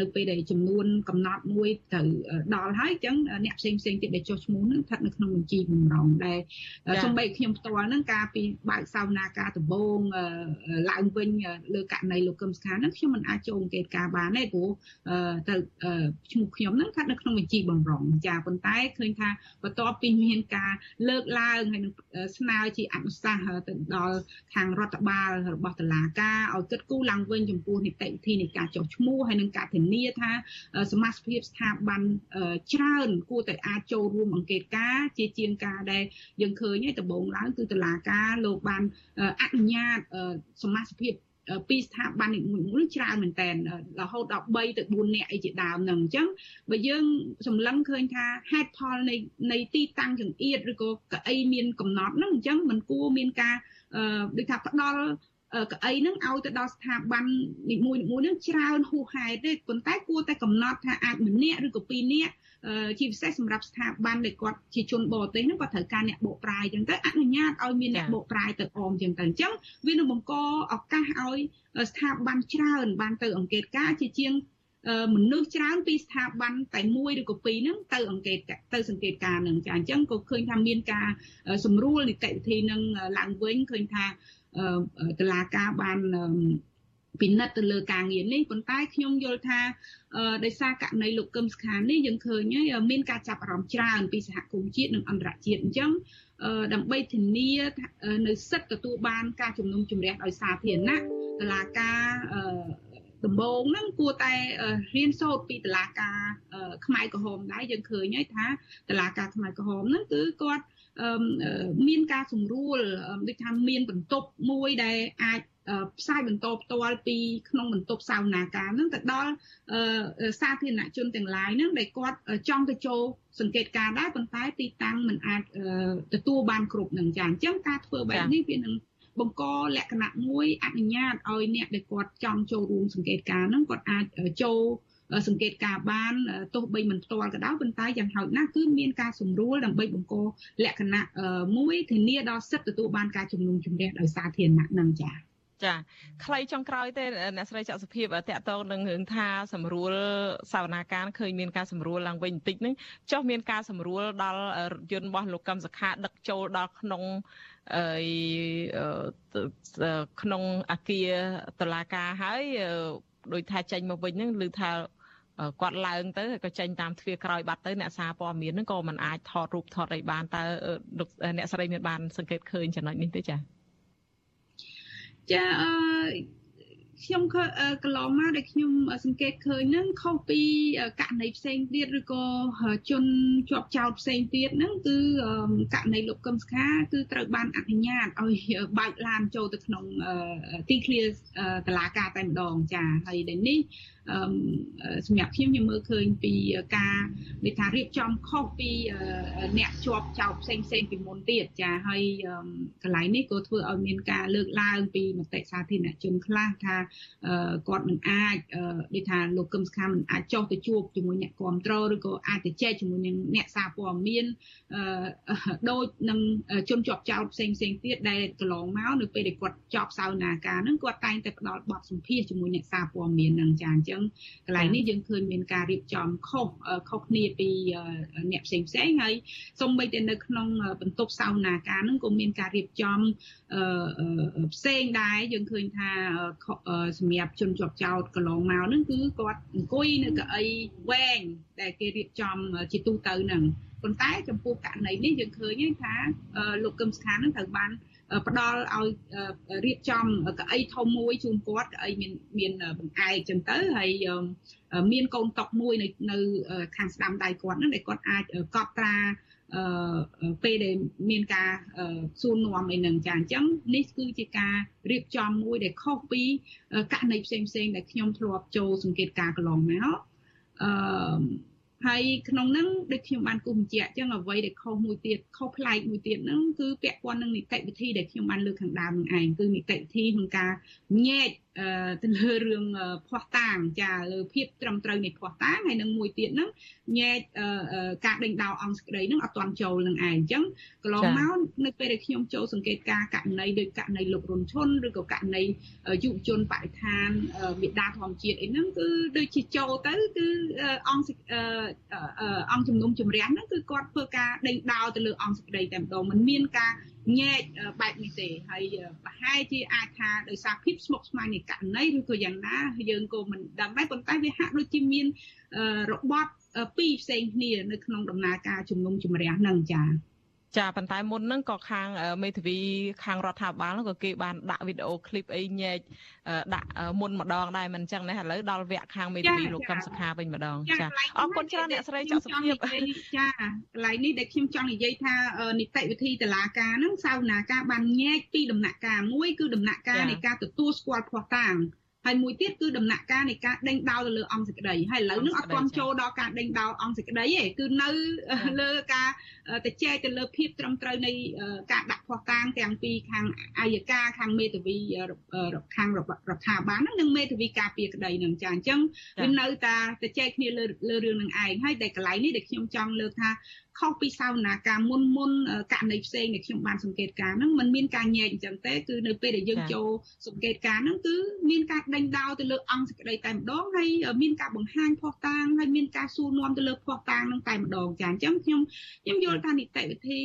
នៅពេលដែលចំនួនកំណត់មួយទៅដល់ហើយអញ្ចឹងអ្នកផ្សេងផ្សេងទៀតដែលចុះឈ្មោះនឹងស្ថិតនៅក្នុងបញ្ជីបំរុងដែលសំបីខ្ញុំផ្ទាល់ហ្នឹងការពីបើកសវនាការដំបងឡើងវិញលើករណីលោកកឹមសុខាហ្នឹងខ្ញុំមិនអាចចូលអង្កេតការបានទេព្រោះទៅឈ្មោះខ្ញុំហ្នឹងស្ថិតនៅក្នុងបញ្ជីបំរុងចាប៉ុន្តែឃើញថាបន្ទាប់ពីមានការលើកឡើងហើយនឹងស្នើជាអនុសាសន៍ទៅដល់ខាងរដ្ឋបាលរបស់តុលាការឲ្យគិតគូរឡើងវិញចំពោះនីតិវិធីនៃការចុះឈ្មោះហើយនឹងការធានាថាសមាជិកស្ថាប័នច្រើនគួរតែអាចចូលរួមអង្កេតការជាជាងការដែលយើងឃើញឯដំបូងឡើងគឺតឡាការលោកបានអនុញ្ញាតសមាជិកពីស្ថាប័ននីមួយៗច្រើនមែនតើរហូតដល់3ទៅ4នាក់អីជាដើមហ្នឹងអញ្ចឹងបើយើងសម្លឹងឃើញថាហេតុផលនៃនៃទីតាំងចង្អៀតឬក៏កៅអីមានកំណត់ហ្នឹងអញ្ចឹងมันគួរមានការដូចថាផ្ដល់ កៅអីហ្នឹងឲ្យទៅដល់ស្ថាប័ននីមួយៗហ្នឹងច្រើនហួសហេតុទេប៉ុន្តែគួរតែកំណត់ថាអាចម្នាក់ឬក៏ពីរនាក់ជាពិសេសសម្រាប់ស្ថាប័នដែលគាត់ជាជនបរទេសហ្នឹងគាត់ត្រូវការអ្នកបកប្រែអញ្ចឹងទៅអនុញ្ញាតឲ្យមានអ្នកបកប្រែទៅអមអញ្ចឹងទៅអញ្ចឹងវានឹងបង្កឱកាសឲ្យស្ថាប័នច្រើនបានទៅអង្កេតការជាជាងមនុស្សច្រើនពីស្ថាប័នតែមួយឬក៏ពីរហ្នឹងទៅអង្កេតទៅសង្កេតការនឹងចាអញ្ចឹងក៏ឃើញថាមានការសម្រួលនីតិវិធីនឹងឡើងវិញឃើញថា តឡាការបានពិនិត្យទៅលើការងារនេះប៉ុន្តែខ្ញុំយល់ថាដោយសារករណីលោកកឹមស្ខាននេះយើងឃើញហើយមានការចាប់អារម្មណ៍ច្រើនពីសហគមន៍ជាតិនិងអន្តរជាតិអញ្ចឹងដើម្បីធានានៅសិទ្ធិទទួលបានការជំនុំជម្រះដោយសាធារណៈតឡាការដំបូងហ្នឹងគួរតែរៀនសូត្រពីតឡាការខ្មែរក្រហមដែរយើងឃើញហើយថាតឡាការខ្មែរក្រហមហ្នឹងគឺគាត់ មានការសម្រួលដូចថាមានបន្ទប់មួយដែលអាចផ្សាយបន្តផ្ទាល់ពីក្នុងបន្ទប់សាវនាការហ្នឹងទៅដល់សាធារណជនទាំងឡាយហ្នឹងដែលគាត់ចង់ទៅចូលសង្កេតការដែរប៉ុន្តែទីតាំងមិនអាចទទួលបានគ្រប់នឹងចាអញ្ចឹងការធ្វើបែបនេះវានឹងបង្កលក្ខណៈមួយអនុញ្ញាតឲ្យអ្នកដែលគាត់ចង់ចូលរួមសង្កេតការហ្នឹងគាត់អាចចូល សង្កេតការបានទោះបីមិនផ្ទាល់ក៏ដោយប៉ុន្តែយ៉ាងហោចណាស់គឺមានការសម្រួលដើម្បីបង្កលក្ខណៈមួយធានាដល់សិទ្ធិទទួលបានការជំនុំជម្រះដោយសាធារណៈនឹងចា៎ចាខ្លីចុងក្រោយទេអ្នកស្រីច័កសុភាពតកតងនឹងរឿងថាសម្រួលសវនាការឃើញមានការសម្រួលឡើងវិញបន្តិចហ្នឹងចុះមានការសម្រួលដល់រថយន្តរបស់លោកកឹមសុខាដឹកចូលដល់ក្នុងអឺក្នុងអាគារតឡាការហើយដោយថាចេញមកវិញហ្នឹងឬថា គាត់ឡើងទៅក៏ចេញតាមទ្វារក្រោយបាត់ទៅអ្នកសារព័ត៌មានហ្នឹងក៏មិនអាចថតរូបថតអីបានតើអ្នកស្រីមានបានសង្កេតឃើញចំណុចនេះទេចា៎ចាអឺខ្ញុំកន្លងមកដែលខ្ញុំសង្កេតឃើញហ្នឹងខុសពីករណីផ្សេងទៀតឬក៏ជនជាប់ចោតផ្សេងទៀតហ្នឹងគឺករណីលោកកឹមសុខាគឺត្រូវបានអនុញ្ញាតឲ្យបើកឡានចូលទៅក្នុងទីធ្លាតឡាការតែម្ដងចាហើយដែលនេះ សម្រាប់ខ្ញុំខ្ញុំមើលឃើញពីការនៃការរៀបចំខុសពីអ្នកជាប់ចោតផ្សេងផ្សេងពីមុនទៀតចាហើយកន្លែងនេះក៏ធ្វើឲ្យមានការលើកឡើងពីមតិសាធារណជនខ្លះថាគាត់មិនអាចដូចថាលោកកឹមសុខាមិនអាចចុះទៅជួបជាមួយអ្នកគ្រប់គ្រងឬក៏អាចទៅចែកជាមួយនឹងអ្នកសារព័ត៌មានដូចនឹងជនជាប់ចោតផ្សេងផ្សេងទៀតដែលកន្លងមកនៅពេលដែលគាត់ជាប់សោនាការហ្នឹងគាត់តែងតែផ្ដល់បទសម្ភាសជាមួយអ្នកសារព័ត៌មានហ្នឹងចាអញ្ចឹងកន្លែងនេះយើងឃើញមានការរៀបចំខុសខុសគ្នាពីអ្នកផ្សេងផ្សេងហើយសូម្បីតែនៅក្នុងបន្ទប់សោនាការហ្នឹងក៏មានការរៀបចំផ្សេងដែរយើងឃើញថាសម្រាប់ជនជាប់ចោតកន្លងមកហ្នឹងគឺគាត់អង្គុយនៅកៅអីវែងដែលគេរៀបចំជាទូទៅហ្នឹងប៉ុន្តែចំពោះករណីនេះយើងឃើញថាលោកកឹមសុខានឹងត្រូវបាន ផ្ដល់ឲ្យរៀបចំកៅអីធំមួយជូនគាត់កៅអីមានមានបង្អែកចឹងទៅហើយមានកូនតុកមួយនៅនៅខាងស្ដាំដៃគាត់ហ្នឹងដែលគាត់អាចកត់ត្រាអឺពេលដែលមានការសួរនាំអីហ្នឹងចាអញ្ចឹងនេះគឺជាការរៀបចំមួយដែលខុសពីករណីផ្សេងផ្សេងដែលខ្ញុំធ្លាប់ចូលសង្កេតការកន្លងមកអឺ ហើយក្នុងហ្នឹងដូចខ្ញុំបានគូបញ្ជាក់អញ្ចឹងអ្វីដែលខុសមួយទៀតខុសប្លែកមួយទៀតហ្នឹងគឺពាក់ព័ន្ធនឹងនីតិវិធីដែលខ្ញុំបានលើកខាងដើមនឹងឯងគឺនីតិវិធីក្នុងការញែក ទៅលើរឿងភ័ស្តុតាងចាលើភាពត្រឹមត្រូវនៃភ័ស្តុតាងហើយនឹងមួយទៀតហ្នឹងញែកការដេញដោលអង្គសេចក្តីហ្នឹងអត់ទាន់ចូលនឹងឯងអញ្ចឹងកន្លងមកនៅពេលដែលខ្ញុំចូលសង្កេតការករណីដោយករណីលោករុនឈុនឬក៏ករណីយុវជនបរិស្ថានមេដាធម្មជាតិអីហ្នឹងគឺដូចជាចូលទៅគឺអង្គអង្គជំនុំជម្រះហ្នឹងគឺគាត់ធ្វើការដេញដោលទៅលើអង្គសេចក្តីតែម្ដងមិនមានការ ញែកបែបនេះទេហើយប្រហែលជាអាចថាដោយសារភាពស្មុគស្មាញនៃករណីឬក៏យ៉ាងណាយើងក៏មិនដឹងដែរប៉ុន្តែវាហាក់ដូចជាមានរបត់ពីរផ្សេងគ្នានៅក្នុងដំណើរការជំនុំជម្រះនឹងចា៎ ចាប៉ុន្តែមុនហ្នឹងក៏ខាងមេធាវីខាងរដ្ឋាភិបាលក៏គេបានដាក់វីដេអូឃ្លីបអីញែកដាក់មុនម្ដងដែរមិនអញ្ចឹងណាឥឡូវដល់វគ្គខាងមេធាវីលោកកឹមសុខាវិញម្ដងចាអរគុណច្រើនអ្នកស្រីច័កសុភាពចាកន្លែងនេះដែលខ្ញុំចង់និយាយថានីតិវិធីតឡាការហ្នឹងសាវនាការបានញែកពីដំណាក់កាលមួយគឺដំណាក់កាលនៃការទទួលស្គាល់ភ័ស្តុតាង ហើយមួយទៀតគឺដំណាក់កាលនៃការដេញដោលទៅលើអង្គសេចក្តីហើយឥឡូវនេះអត់ទាន់ចូលដល់ការដេញដោលអង្គសេចក្តីទេគឺនៅលើការទៅចែកទៅលើភាពត្រឹមត្រូវនៃការដាក់ភ័ស្តុតាងទាំងពីខាងអាយកាខាងមេធាវីខាងរដ្ឋាភិបាលហ្នឹងនិងមេធាវីការពារក្តីហ្នឹងចាអញ្ចឹងវានៅតែទៅចែកគ្នាលើលើរឿងនឹងឯងហើយតែកន្លែងនេះដែលខ្ញុំចង់លើកថា ខុសពីសាវនាការមុនមុនករណីផ្សេងដែលខ្ញុំបានសង្កេតការហ្នឹងมันមានការញែកអញ្ចឹងទេគឺនៅពេលដែលយើងចូលសង្កេតការហ្នឹងគឺមានការដេញដោលទៅលើអង្គសេចក្តីតែម្ដងហើយមានការបង្ហាញភ័ស្តុតាងហើយមានការសួរនាំទៅលើភ័ស្តុតាងហ្នឹងតែម្ដងចាអញ្ចឹងខ្ញុំខ្ញុំយល់ថានីតិវិធី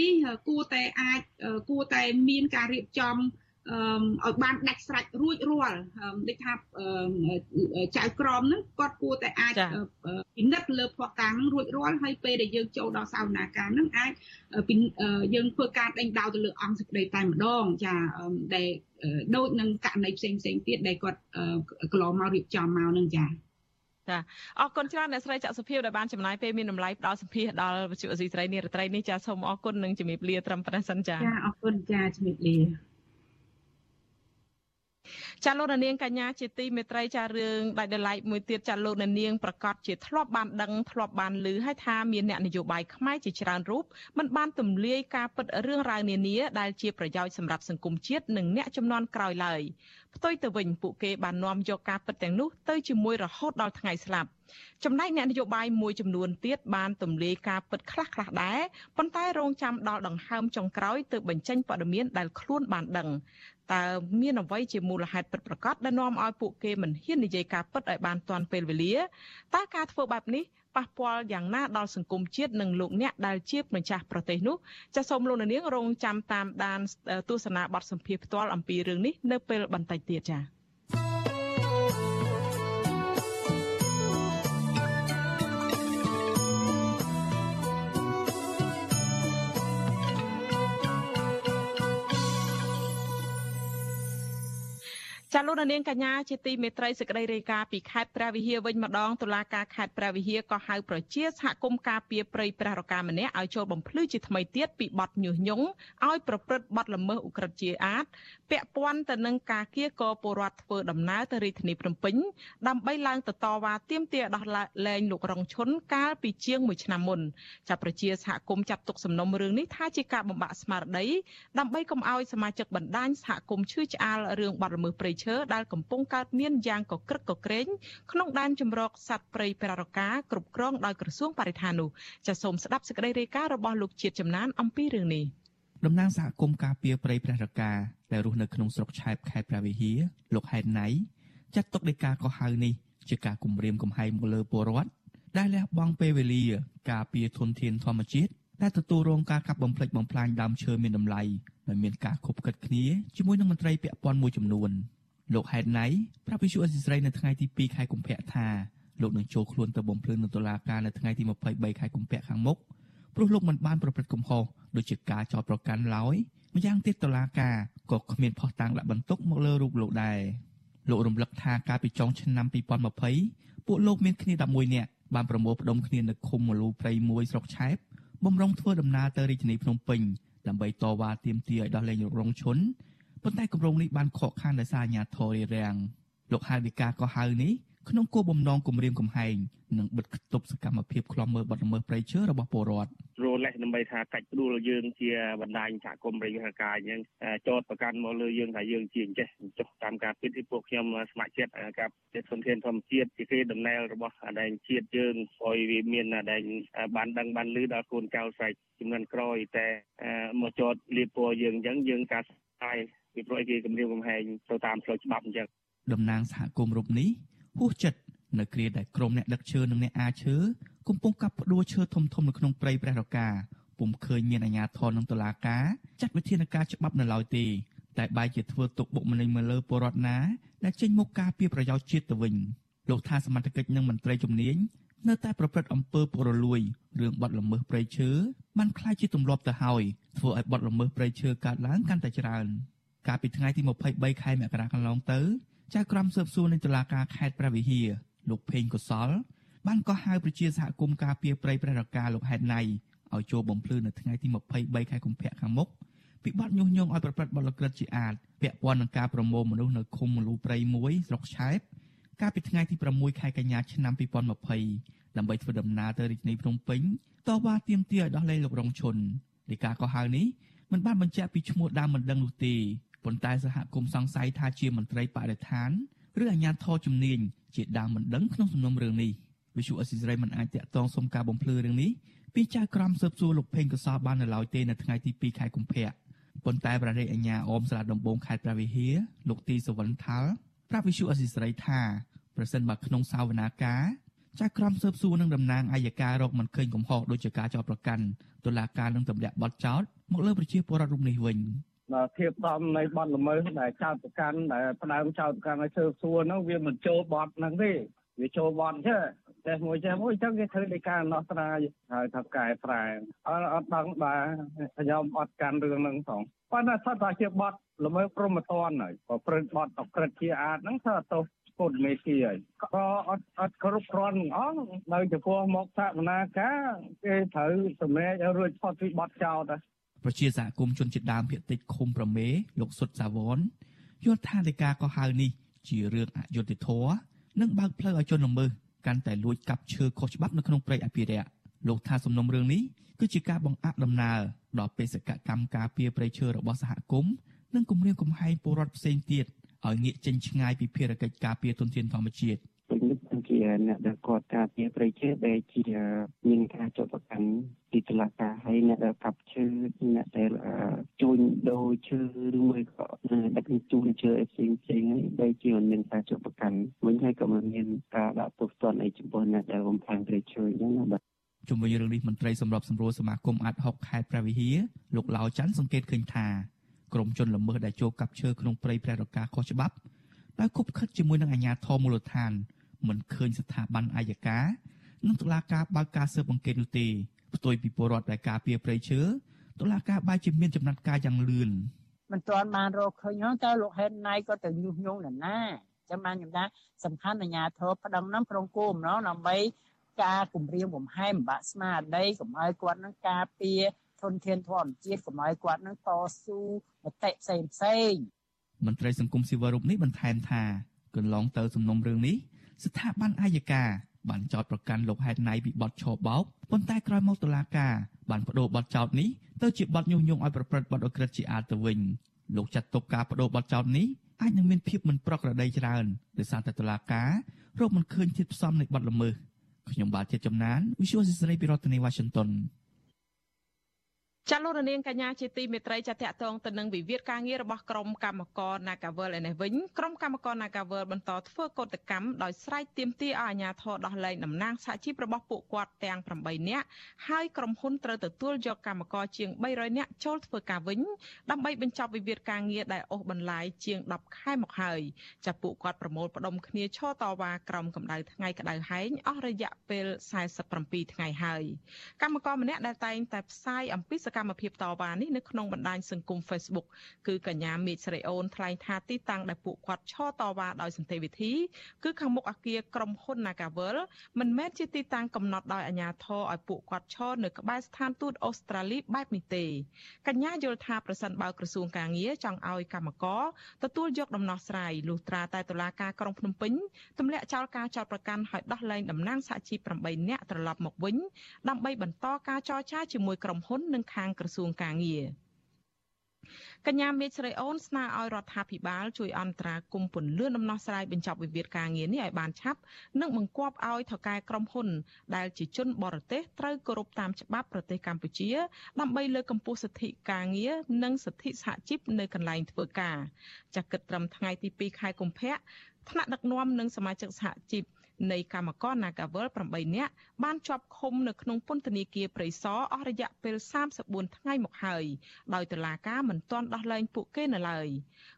នេះគួរតែអាចគួរតែមានការរៀបចំ ឲ្យបានដាច់ស្រេចរួចរាល់ដូចថាចៅក្រមហ្នឹងគាត់គួរតែអាចពិនិត្យលើភ័ស្តុតាងហ្នឹងរួចរាល់ហើយពេលដែលយើងចូលដល់សវនាការហ្នឹងអាចយើងធ្វើការដេញដោលទៅលើអង្គសេចក្តីតែម្ដងចាដែលដូចនឹងករណីផ្សេងផ្សេងទៀតដែលគាត់កន្លងមករៀបចំមកហ្នឹងចាចាអរគុណច្រើនអ្នកស្រីច័ន្ទសុភាដែលបានចំណាយពេលមានតម្លៃផ្ដល់សម្ភារដល់វិទ្យុអេស៊ីស្រីនារីត្រីនេះចាសូមអរគុណនិងជំរាបលាត្រឹមប៉ុណ្ណេះសិនចាចាអរគុណចាជំរាបលា ចាលោកនាងកញ្ញាជាទីមេត្រីចារឿងដាច់ដライមួយទៀតចាលោកនាងប្រកាសជាធ្លាប់បានដឹងធ្លាប់បានឮហើយថាមានអ្នកនយោបាយខ្មែរជាច្រើនរូបមិនបានទម្លាយការពិតរឿងរ៉ាវនានាដែលជាប្រយោជន៍សម្រាប់សង្គមជាតិនិងអ្នកចំនួនក្រោយឡើយផ្ទុយទៅវិញពួកគេបាននាំយកការពិតទាំងនោះទៅជាមួយរហូតដល់ថ្ងៃស្លាប់ចំណែកអ្នកនយោបាយមួយចំនួនទៀតបានទម្លាយការពិតខ្លះខ្លះដែរប៉ុន្តែរងចាំដល់ដង្ហើមចុងក្រោយទើបបញ្ចេញព័ត៌មានដែលខ្លួនបានដឹង តើមានអ្វីជាមូលហេតុពិតប្រាកដដែលនាំឲ្យពួកគេមិនហ៊ាននិយាយការពិតឲ្យបានទាន់ពេលវេលាតើការធ្វើបែបនេះប៉ះពាល់យ៉ាងណាដល់សង្គមជាតិនិងលោកអ្នកដែលជាម្ចាស់ប្រទេសនោះចាសសូមលោកនាងរងចាំតាមដានទស្សនាបទសម្ភាសផ្ទាល់អំពីរឿងនេះនៅពេលបន្តិចទៀតចា៎ ចាលោកនាងកញ្ញាជាទីមេត្រីសេចក្តីរាយការណ៍ពីខេត្តព្រះវិហារវិញម្ដងតុលាការខេត្តព្រះវិហារក៏ហៅប្រជាសហគមន៍ការពារព្រៃព្រះរកាម្នាក់ឲ្យចូលបំភ្លឺជាថ្មីទៀតពីបទញុះញង់ឲ្យប្រព្រឹត្តបទល្មើសឧក្រិដ្ឋជាអាត ពាក់ព័ន្ធទៅនឹងការគៀកពលរដ្ឋធ្វើដំណើរទៅរាជធានីភ្នំពេញដើម្បីឡើងទៅតវ៉ាទាមទារដោះលែងលោករងឈុនកាលពីជាង1ឆ្នាំមុនចាប់ប្រជាសហគមន៍ចាត់ទុកសំណុំរឿងនេះថាជាការបំបាក់ស្មារតីដើម្បីកុំឲ្យសមាជិកបណ្ដាញសហគមន៍ឈឺឆ្អាលរឿងបទល្មើសព្រៃឈើដែលកំពុងកើតមានយ៉ាងកក្រឹកកក្រែងក្នុងដែនជម្រកសត្វព្រៃប្ររកាគ្រប់គ្រងដោយក្រសួងបរិស្ថាននោះចាសសូមស្ដាប់សេចក្តីរាយការណ៍របស់លោកជាតិចំណានអំពីរឿងនេះតំណាងសហគមន៍ការពារព្រៃព្រះរកា ដែលរស់នៅក្នុងស្រុកឆែបខេត្តព្រះវិហារលោកហែតណៃចាត់ទុកដោយការកោះហៅនេះជាការគំរាមកំហែងមកលើពលរដ្ឋដែលលះបង់ពេលវេលា ការពារធនធានធម្មជាតិដែលទទួលរងការកាប់បំផ្លិចបំផ្លាញដើមឈើមានតម្លៃដែលមានការខុបកិតគ្នាជាមួយនឹងមន្ត្រីពាក់ព័ន្ធមួយចំនួន។លោកហេតណៃប្រាប់វិសុអេស៊ីស្រីនៅថ្ងៃទី2ខែកុម្ភៈថាលោកនឹងចូលខ្លួនទៅបំភ្លឺនៅតុលាការនៅថ្ងៃទី23ខែកុម្ភៈខាងមុខព្រោះលោកមិនបានប្រព្រឹត្តកំហុសដូចជាការចោទប្រកាន់ឡើយ ម្យ៉ាងទៀតតុលាការក៏គ្មានផុសតាងដាក់បន្ទុកមកលើរូបលោកដែរលោករំលឹកថាកាលពីចុងឆ្នាំ2020ពួកលោកមានគ្នា11នាក់បានប្រមូលផ្ដុំគ្នានៅឃុំមលូព្រៃមួយស្រុកឆែបបំរុងធ្វើដំណើរទៅរាជធានីភ្នំពេញដើម្បីតវ៉ាទាមទារឲ្យដោះលែងលោករងឈុនប៉ុន្តែគម្រោងនេះបានខកខានដោយសារអាញាធររារាំងលោកហៅវិការក៏ហៅនេះ ក្នុងគោលបំណងគម្រាមកំហែងនិងបិទគប់សកម្មភាពខ្លំមើលបទល្មើសព្រៃឈើរបស់ពលរដ្ឋរលេសដើម្បីថាកាច់ដួលយើងជាបណ្ដាញសហគមន៍ព្រៃវិហារកាយអញ្ចឹងចោតប្រកាន់មកលើយើងថាយើងជាអញ្ចេះចុះតាមការពិតពីពួកខ្ញុំស្ម័គ្រចិត្តការចិត្តធនធានធម្មជាតិជាគេដំណើររបស់ដែងជាតិយើងឲ្យវាមានដែងបានដឹងបានឮដល់កូនចៅស្រែកចំនួនក្រោយតែមកចោតលៀបពណ៌យើងអញ្ចឹងយើងការស្ដាយពីព្រោះគេគម្រាមកំហែងទៅតាមផ្លូវច្បាប់អញ្ចឹងតំណាងសហគមន៍រូបនេះ ហួសចិត្តនៅគ្រាដែលក្រុមអ្នកដឹកឈើនិងអ្នកអាឈើកំពុងកាប់ផ្ដួលឈើធំធំនៅក្នុងព្រៃព្រះរកាពុំឃើញមានអាជ្ញាធរនិងតុលាការចាត់វិធានការច្បាប់នៅឡើយទេតែបែរជាធ្វើទុកបុកម្នេញមើលលើពលរដ្ឋណាដែលចេញមកការពារប្រយោជន៍ជាតិទៅវិញលោកថាសមត្ថកិច្ចនិងមន្ត្រីជំនាញនៅតែប្រព្រឹត្តអំពើពុករលួយរឿងបាត់ល្មើសព្រៃឈើបានខ្លាយជាទម្លាប់ទៅហើយធ្វើឲ្យបាត់ល្មើសព្រៃឈើកើតឡើងកាន់តែច្រើន កាលពីថ្ងៃទី23ខែមករាកន្លងទៅ ចៅក្រមស៊ើបសួរនៃតុលាការខេត្តព្រះវិហារលោកភេងកុសល បានកោះហៅប្រជាសហគមន៍ការពារព្រៃព្រះរកាលោកហេតណៃឲ្យចូលបំភ្លឺនៅថ្ងៃទី23ខែកុម្ភៈខាងមុខពីបទញុះញង់ឲ្យប្រព្រឹត្តបទល្មើសជាអាតពាក់ព័ន្ធនឹងការប្រមូលមនុស្សនៅឃុំមលូព្រៃមួយស្រុកឆែបកាលពីថ្ងៃទី6ខែកញ្ញាឆ្នាំ2020ដើម្បីធ្វើដំណើរទៅរាជធានីភ្នំពេញតវ៉ាទាមទារឲ្យដោះលែងលោករងឈុននៃការកោះហៅនេះមិនបានបញ្ជាក់ពីឈ្មោះដើមមិនដឹងនោះទេ ប៉ុន្តែសហគមន៍សង្ស័យថាជាមន្ត្រីបរិស្ថានឬអាជ្ញាធរជំនាញជាដើមមិនដឹងក្នុងសំណុំរឿងនេះវិសុអសិរ័យមិនអាចតាក់ទងសុំការបំភ្លឺរឿងនេះពីចៅក្រមស៊ើបសួរលោកផេងកសលបាននៅឡើយទេនៅថ្ងៃទី2ខែកុម្ភៈប៉ុន្តែប្រទេសអាញាអមស្រាដំបងខេត្តព្រះវិហារលោកទីសវណ្ណថាល់ប្រាប់វិសុអសិរ័យថាប្រសិនបើក្នុងសាវនាការចៅក្រមស៊ើបសួរនឹងតំណាងអัยការរកមិនឃើញកំហុសដោយជាការចោទប្រកាន់តុលាការនឹងទម្លាក់បទចោទមកលើប្រជាពលរដ្ឋរូបនេះវិញបើ ធៀបតំនៃបទល្មើសដែលចោទប្រកាន់ដែលផ្ដើមចោទប្រកាន់ឲ្យស៊ើបសួរហ្នឹងវាមិនចូលបទហ្នឹងទេវាចូលបទទេចេះមួយចេះមួយអញ្ចឹងគេធ្វើនៃការដោះស្រាយហើយថាកែប្រែអត់អត់ដឹងបាទខ្ញុំអត់កាន់រឿងហ្នឹងផងប៉ុន្តែស្ថិតតែជាបទល្មើសព្រមត្តនហើយប្រព្រឹត្តបទអក្រិតជាអាតហ្នឹងស្ថិតទោសពុតមេទីហើយក៏អត់អត់គ្រប់គ្រាន់អស់នៅចំពោះមកសវនាការគេត្រូវសម្រេចឲ្យរួចផុតពីបទចោត ប្រជាសហគមន៍ជនជាតិដើមភាគតិចឃុំប្រមេលោកសុតសាវនយល់ថានៃការកោះហៅនេះជារឿងអយុត្តិធម៌និងបើកផ្លូវឲ្យជនល្មើសកាន់តែលួចកាប់ឈើខុសច្បាប់នៅក្នុងព្រៃអភិរក្សលោកថាសំណុំរឿងនេះគឺជាការបង្អាក់ដំណើរដល់បេសកកម្មការពារព្រៃឈើរបស់សហគមន៍និងគម្រាមកំហែងពលរដ្ឋផ្សេងទៀតឲ្យងាកចេញឆ្ងាយពីភារកិច្ចការពារទុនធានធម្មជាតិ ជាអ្នកដែលគាត់ការពារប្រៃឈើដែលជាមានការចុះប្រកាន់ពីតុលាការហើយអ្នកដែលកាប់ឈើអ្នកដែលជួញដូរឈើឬមួយក៏ដឹកជញ្ជូនឈើផ្សេងផ្សេងហើយដែលជាមិនមានការចុះប្រកាន់វិញហើយក៏មិនមានការដាក់ទោសទណ្ឌអីចំពោះអ្នកដែលបំផ្លាញប្រៃឈើអញ្ចឹងណាបាទជុំវិញរឿងនេះមន្ត្រីសម្របសម្រួលសមាគមអាត់ហុកខេត្តព្រះវិហារលោកឡាវច័ន្ទសង្កេតឃើញថាក្រុមជនល្មើសដែលចូលកាប់ឈើក្នុងព្រៃព្រះរកាខុសច្បាប់ដោយគប់ខិតជាមួយនឹងអាជ្ញាធរមូលដ្ឋាន មិនឃើញស្ថាប័នអាយកានិងតុលាការបើកការស៊ើបអង្កេតនោះទេផ្ទុយពីពលរដ្ឋដែលការពារព្រៃឈើតុលាការបែរជាមានចំណាត់ការយ៉ាងលឿនមិនទាន់បានរកឃើញហ្នឹងតើលោកហេតណៃក៏ទៅញុះញង់នរណាចាំបានខ្ញុំថាសំខាន់អាជ្ញាធរប្តឹងហ្នឹងក្នុងគោលបំណងដើម្បីការគម្រាមកំហែងបាក់ស្មារតីកុំឲ្យគាត់នឹងការពារធនធានធម្មជាតិកុំឲ្យគាត់នឹងតស៊ូមតិផ្សេងផ្សេងមន្ត្រីសង្គមស៊ីវិលរូបនេះបន្ថែមថាកន្លងទៅសំណុំរឿងនេះ ស្ថាប័នអាយកាបានចោទប្រកាន់លោកហេតណៃពីបទឆបោកប៉ុន្តែក្រោយមកតុលាការបានបដូរបទចោទនេះទៅជាបទញុះញង់ឲ្យប្រព្រឹត្តបទអក្រិតជាអាតទៅវិញលោកចាត់ទុកការបដូរបទចោទនេះអាចនឹងមានភាពមិនប្រក្រតីច្រើនដោយសារតែតុលាការរកមិនឃើញធាតុផ្សំនៃបទល្មើសខ្ញុំបាទជាចំណាន Visual Society ពីរដ្ឋធានី Washington ចាលោករនាងកញ្ញាជាទីមេត្រីចាតតងទៅនឹងវិវាទការងាររបស់ក្រុមកម្មករ Nagavel ឯនេះវិញក្រុមកម្មករ Nagavel បន្តធ្វើកោតកម្មដោយស្រែកទាមទារឲ្យអាជ្ញាធរដោះលែងតំណាងសហជីពរបស់ពួកគាត់ទាំង8នាក់ហើយក្រុមហ៊ុនត្រូវទទួលយកកម្មករជាង300នាក់ចូលធ្វើការវិញដើម្បីបញ្ចប់វិវាទការងារដែលអូសបន្លាយជាង10ខែមកហើយចាពួកគាត់ប្រមូលផ្ដុំគ្នាឈរតវ៉ាក្រោមកម្ដៅថ្ងៃក្ដៅហែងអស់រយៈពេល47ថ្ងៃហើយកម្មករម្នាក់ដែលតែងតែផ្សាយអំពីសកម្មភាពតវ៉ានេះនៅក្នុងបណ្ដាញសង្គម Facebook គឺកញ្ញាមេឃស្រីអូនថ្លែងថាទីតាំងដែលពួកគាត់ឈរតវ៉ាដោយសន្តិវិធីគឺខាងមុខអគារក្រុមហ៊ុន Nagavel មិនមែនជាទីតាំងកំណត់ដោយអាជ្ញាធរឲ្យពួកគាត់ឈរនៅក្បែរស្ថានទូតអូស្ត្រាលីបែបនេះទេកញ្ញាយល់ថាប្រសិនបើក្រសួងកាងារចង់ឲ្យកម្មករទទួលយកដំណោះស្រាយលុះត្រាតែតុលាការក្រុងភ្នំពេញទម្លាក់ចោលការចោទប្រកាន់ឲ្យដោះលែងតំណាងសហជីព8នាក់ត្រឡប់មកវិញដើម្បីបន្តការចរចាជាមួយក្រុមហ៊ុននិងខាងក្រសួងកាងារកញ្ញាមេឃស្រីអូនស្នើឲ្យរដ្ឋាភិបាលជួយអន្តរាគមន៍ពន្លឿនដំណោះស្រាយបញ្ចប់វិវាទការងារនេះឲ្យបានឆាប់និងបង្គាប់ឲ្យថៅកែក្រុមហ៊ុន ដែលជាជនបរទេសត្រូវគោរពតាមច្បាប់ប្រទេសកម្ពុជា ដើម្បីលើកកម្ពស់សិទ្ធិការងារនិងសិទ្ធិសហជីពនៅកន្លែងធ្វើការចាក់គិតត្រឹមថ្ងៃទី2ខែកុម្ភៈថ្នាក់ដឹកនាំនិងសមាជិកសហជីព នៃកម្មករ Nagavel 8នាក់បានជាប់ឃុំនៅក្នុងពន្ធនាគារព្រៃសរអស់រយៈពេល34ថ្ងៃមកហើយដោយតុលាការមិនទាន់ដោះលែងពួកគេនៅឡើយ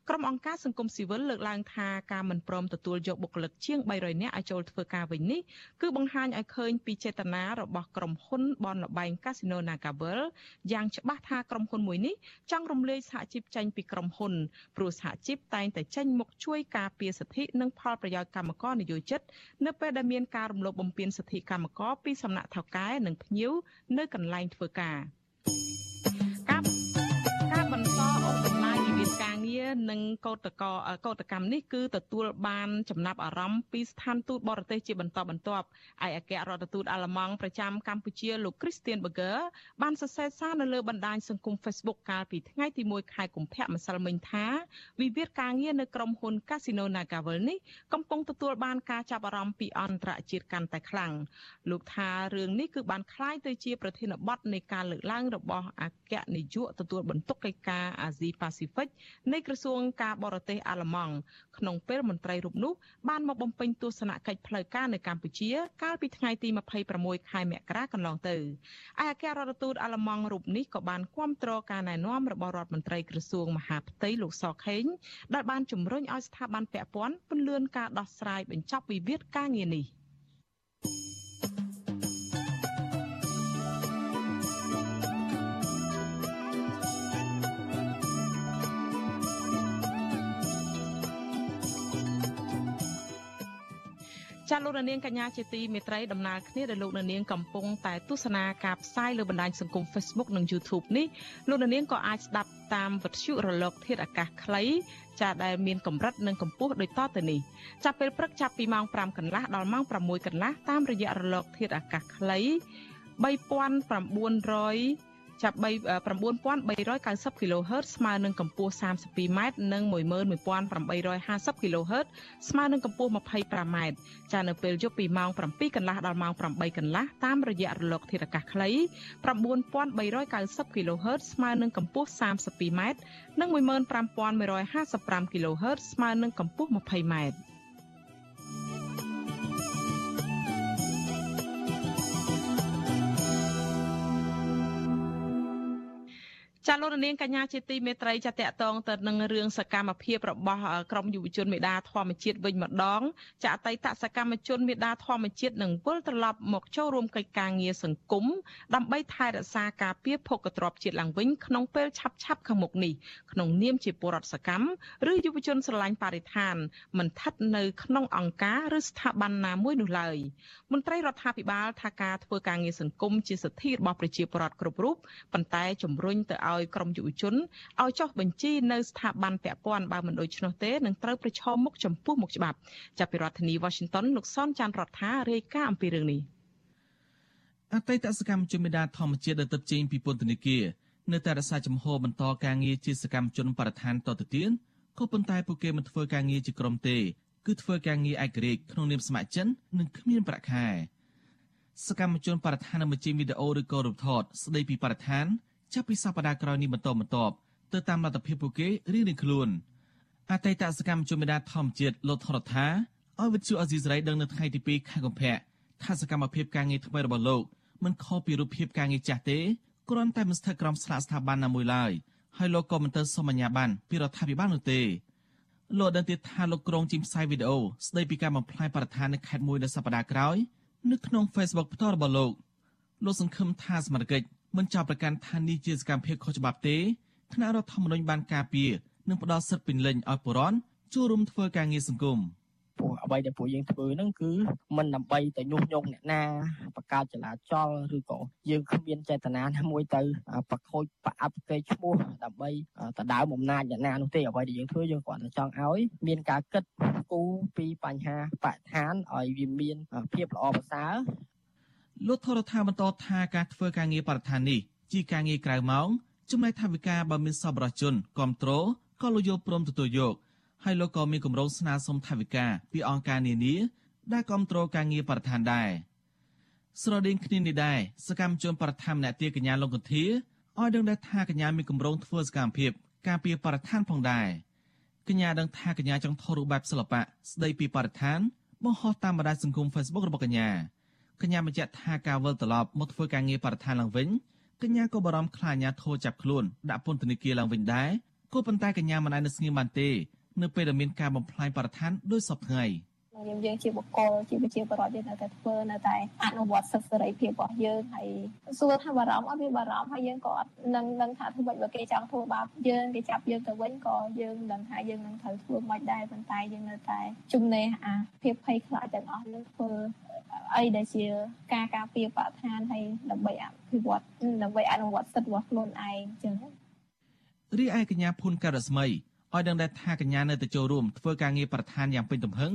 ក្រុមអង្គការសង្គមស៊ីវិលលើកឡើងថាការមិនព្រមទទួលយកបុគ្គលិកជាង300នាក់ឲ្យចូលធ្វើការវិញនេះគឺបង្ហាញឲ្យឃើញពីចេតនារបស់ក្រុមហ៊ុនបនលបែងកាស៊ីណូ Nagavel យ៉ាងច្បាស់ថាក្រុមហ៊ុនមួយនេះចង់រំលាយសហជីពចេញពីក្រុមហ៊ុនព្រោះសហជីពតែងតែចេញមុខជួយការពារសិទ្ធិនិងផលប្រយោជន៍កម្មករនិយោជិតនៅពេលដែលមានការរំលោភបំពានសិទ្ធិកម្មករពីសំណាក់ថៅកែនិងភ្ញៀវនៅកន្លែងធ្វើការ ងារនិងកោតកោកោតកម្មនេះគឺទទួលបានចំណាប់អារម្មណ៍ពីស្ថានទូតបរទេសជាបន្តបន្ទាប់ឯអគ្គរដ្ឋទូតអាល្លឺម៉ង់ប្រចាំកម្ពុជាលោក Christian Berger បានសរសេរសារនៅលើបណ្ដាញសង្គម Facebook កាលពីថ្ងៃទី1ខែកុម្ភៈម្សិលមិញថាវិវាទការងារនៅក្រុមហ៊ុន Casino Nagavel នេះកំពុងទទួលបានការចាប់អារម្មណ៍ពីអន្តរជាតិកាន់តែខ្លាំងលោកថារឿងនេះគឺបានคล้ายទៅជាប្រធានបទនៃការលើកឡើងរបស់អគ្គនាយកទទួលបន្ទុកកិច្ចការអាស៊ីប៉ាស៊ីហ្វិក នៃក្រសួងការបរទេសអាល្លឺម៉ង់ក្នុងពេលមន្ត្រីរូបនោះបានមកបំពេញទស្សនកិច្ចផ្លូវការនៅកម្ពុជា កាលពីថ្ងៃទី26ខែមករាកន្លងទៅឯអគ្គរដ្ឋទូតអាល្លឺម៉ង់រូបនេះក៏បានគាំទ្រការណែនាំរបស់រដ្ឋមន្ត្រីក្រសួងមហាផ្ទៃលោកសខេងដែលបានជំរុញឲ្យស្ថាប័នពាក់ព័ន្ធពន្យាការដោះស្រាយបញ្ចប់វិវាទការងារនេះ។ ចាលោកនាងកញ្ញាជាទីមេត្រីដំណើរគ្នាដែលលោកនាងកំពុងតែទស្សនាការផ្សាយលើបណ្ដាញសង្គម Facebook និង YouTube នេះលោកនាងក៏អាចស្ដាប់តាមវិទ្យុរលក ធាតុអាកាសខ្លីចាដែលមានកម្រិតនិងកម្ពស់ដូចតទៅនេះចាប់ពេលព្រឹកចាប់ពីម៉ោង5កន្លះដល់ម៉ោង6កន្លះតាមរយៈរលក ធាតុអាកាសខ្លី3900 ចាប់9390 kHz ស្មើនឹងកម្ពស់ 32m និង11850 kHz ស្មើនឹងកម្ពស់ 25m ចានៅពេលយប់ពីម៉ោង7កន្លះដល់ម៉ោង8កន្លះតាមរយៈរលកធាតុអាកាសខ្លី9390 kHz ស្មើនឹងកម្ពស់ 32m និង15155 kHz ស្មើនឹងកម្ពស់ 20m ចាលោករនាងកញ្ញាជាទីមេត្រីចាតកតងទៅនឹងរឿងសកម្មភាពរបស់ក្រមយុវជនមេដាធម្មជាតិវិញម្ដង ចាអតីតសកម្មជនមេដាធម្មជាតិនឹងវិលត្រឡប់មកចូលរួមកិច្ចការងារសង្គមដើម្បីថែរក្សាការពារភោគទ្រព្យជាតិឡើងវិញក្នុងពេលឆាប់ឆាប់ខាងមុខនេះក្នុងនាមជាពលរដ្ឋសកម្មឬយុវជនស្រឡាញ់បរិស្ថានមិនស្ថិតនៅក្នុងអង្គការឬស្ថាប័នណាមួយនោះឡើយមន្ត្រីរដ្ឋាភិបាលថាការធ្វើការងារសង្គមជាសិទ្ធិរបស់ប្រជាពលរដ្ឋគ្រប់រូបប៉ុន្តែជំរុញទៅឲ្យក្រមយុវជនឲ្យចុះបញ្ជីនៅស្ថាប័នពាក់ព័ន្ធបើមិនដូច្នោះទេនឹងត្រូវប្រឈមមុខចំពោះមុខច្បាប់ចាប់ពីរដ្ឋធានី Washington លោកសនចាន់រដ្ឋារាយការណ៍អំពីរឿងនេះអតីតសកម្មជនមេដាធម្មជាតិដែលទៅជេងពីពន្ធនាគារនៅតែរក្សាចំហបន្តការងារជាសកម្មជនបរិស្ថានតទៅទៀតក៏ប៉ុន្តែពួកគេមិនធ្វើការងារជាក្រុមទេគឺធ្វើការងារឯករាជ្យក្នុងនាមស្ម័គ្រចិត្តនិងគ្មានប្រាក់ខែសកម្មជនបរិស្ថាននឹងបញ្ចេញវីដេអូឬក៏រូបថតស្ដីពីបរិស្ថាន ចាប់ពីសប្តាហ៍ក្រោយនេះបន្តបន្ទាប់ទៅតាមលទ្ធភាពពួកគេរៀងៗខ្លួនអតីតសកម្មជនមេដាធម្មជាតិលោកថរដ្ឋាឲ្យវិទ្យុអេស៊ីសរ៉ៃដឹងនៅថ្ងៃទី2ខែកុម្ភៈថាសកម្មភាពការងារថ្មីរបស់លោកមិនខុសពីរូបភាពការងារចាស់ទេគ្រាន់តែមិនស្ថិតក្រោមស្លាកស្ថាប័នណាមួយឡើយហើយលោកក៏មិនទៅសុំអាជ្ញាប័ណ្ណពីរដ្ឋាភិបាលនោះទេលោកដឹងទៀតថាលោកក្រុងជីមផ្សាយវីដេអូស្ដីពីការបំផ្លាញបរិស្ថាននៅខេត្តមួយនៅសប្តាហ៍ក្រោយនៅក្នុង Facebook ផ្ទាល់របស់លោកលោកសង្ឃឹមថាសមត្ថកិច្ច មិនចោទប្រកាន់ថានេះជាសកម្មភាពខុសច្បាប់ទេគណៈរដ្ឋធម្មនុញ្ញបានការពារនិងផ្ដល់សិទ្ធិពេញលេញឲ្យបុរដ្ឋចូលរួមធ្វើការងារសង្គមព្រោះអ្វីដែលពួកយើងធ្វើហ្នឹងគឺមិនដើម្បីតែញុះញង់អ្នកណាបង្កើតចលាចលឬក៏យើងគ្មានចេតនាណាមួយទៅប្រខូចប្រអាប់គេឈ្មោះដើម្បីដណ្ដើមអំណាចអ្នកណានោះទេអ្វីដែលយើងធ្វើយើងគ្រាន់តែចង់ឲ្យមានការគិតគូរពីបញ្ហាបរិស្ថានឲ្យវាមានភាពល្អប្រសើរ លោកថរដ្ឋាបន្តថាការធ្វើការងារបរិស្ថាននេះជាការងារក្រៅម៉ោងចំណែកថាវិការបើមានសប្បុរសជនគ្រប់គ្រងក៏លោកយល់ព្រមទទួលយកហើយលោកក៏មានគម្រោងស្នើសុំថវិកាពីអង្គការនានាដែលគ្រប់គ្រងការងារបរិស្ថានដែរស្រដៀងគ្នានេះដែរសកម្មជនបរិស្ថានម្នាក់ទៀតកញ្ញាលងកន្ធាឲ្យដឹងដែរថាកញ្ញាមានគម្រោងធ្វើសកម្មភាពការពារបរិស្ថានផងដែរកញ្ញាដឹងថាកញ្ញាចង់ថតរូបបែបសិល្បៈស្ដីពីបរិស្ថានបង្ហោះតាមបណ្ដាញសង្គម Facebook របស់កញ្ញា កញ្ញាបញ្ជាក់ថាការវិលត្រឡប់មកធ្វើការងារបរិស្ថានឡើងវិញកញ្ញាក៏បារម្ភខ្លាចអាញាធរចាប់ខ្លួនដាក់ពន្ធនាគារឡើងវិញដែរក៏ប៉ុន្តែកញ្ញាមិនអាចនៅស្ងៀមបានទេ នៅពេលដែលមានការបំផ្លាញបរិស្ថានដោយសពថ្ងៃ យើងយើងជាបុគ្គលជាប្រជាពលរដ្ឋយើងនៅតែធ្វើនៅតែអនុវត្តសិទ្ធិសេរីភាពរបស់យើងហើយសួរថាបារម្ភអត់មានបារម្ភហើយយើងក៏អត់នឹងនឹងថាធ្វើម៉េចបើគេចង់ធ្វើបាបយើងគេចាប់យើងទៅវិញក៏យើងដឹងថាយើងនឹងត្រូវធ្វើម៉េចដែរប៉ុន្តែយើងនៅតែជំនះអាភាពភ័យខ្លាចទាំងអស់នឹងធ្វើអីដែលជាការការពារបរិស្ថានហើយដើម្បីអភិវឌ្ឍដើម្បីអនុវត្តសិទ្ធិរបស់ខ្លួនឯងអញ្ចឹងរីឯកញ្ញាភុនការស្មីឲ្យដឹងដែរថាកញ្ញានៅតែចូលរួមធ្វើការងារប្រធានយ៉ាងពេញទំហឹង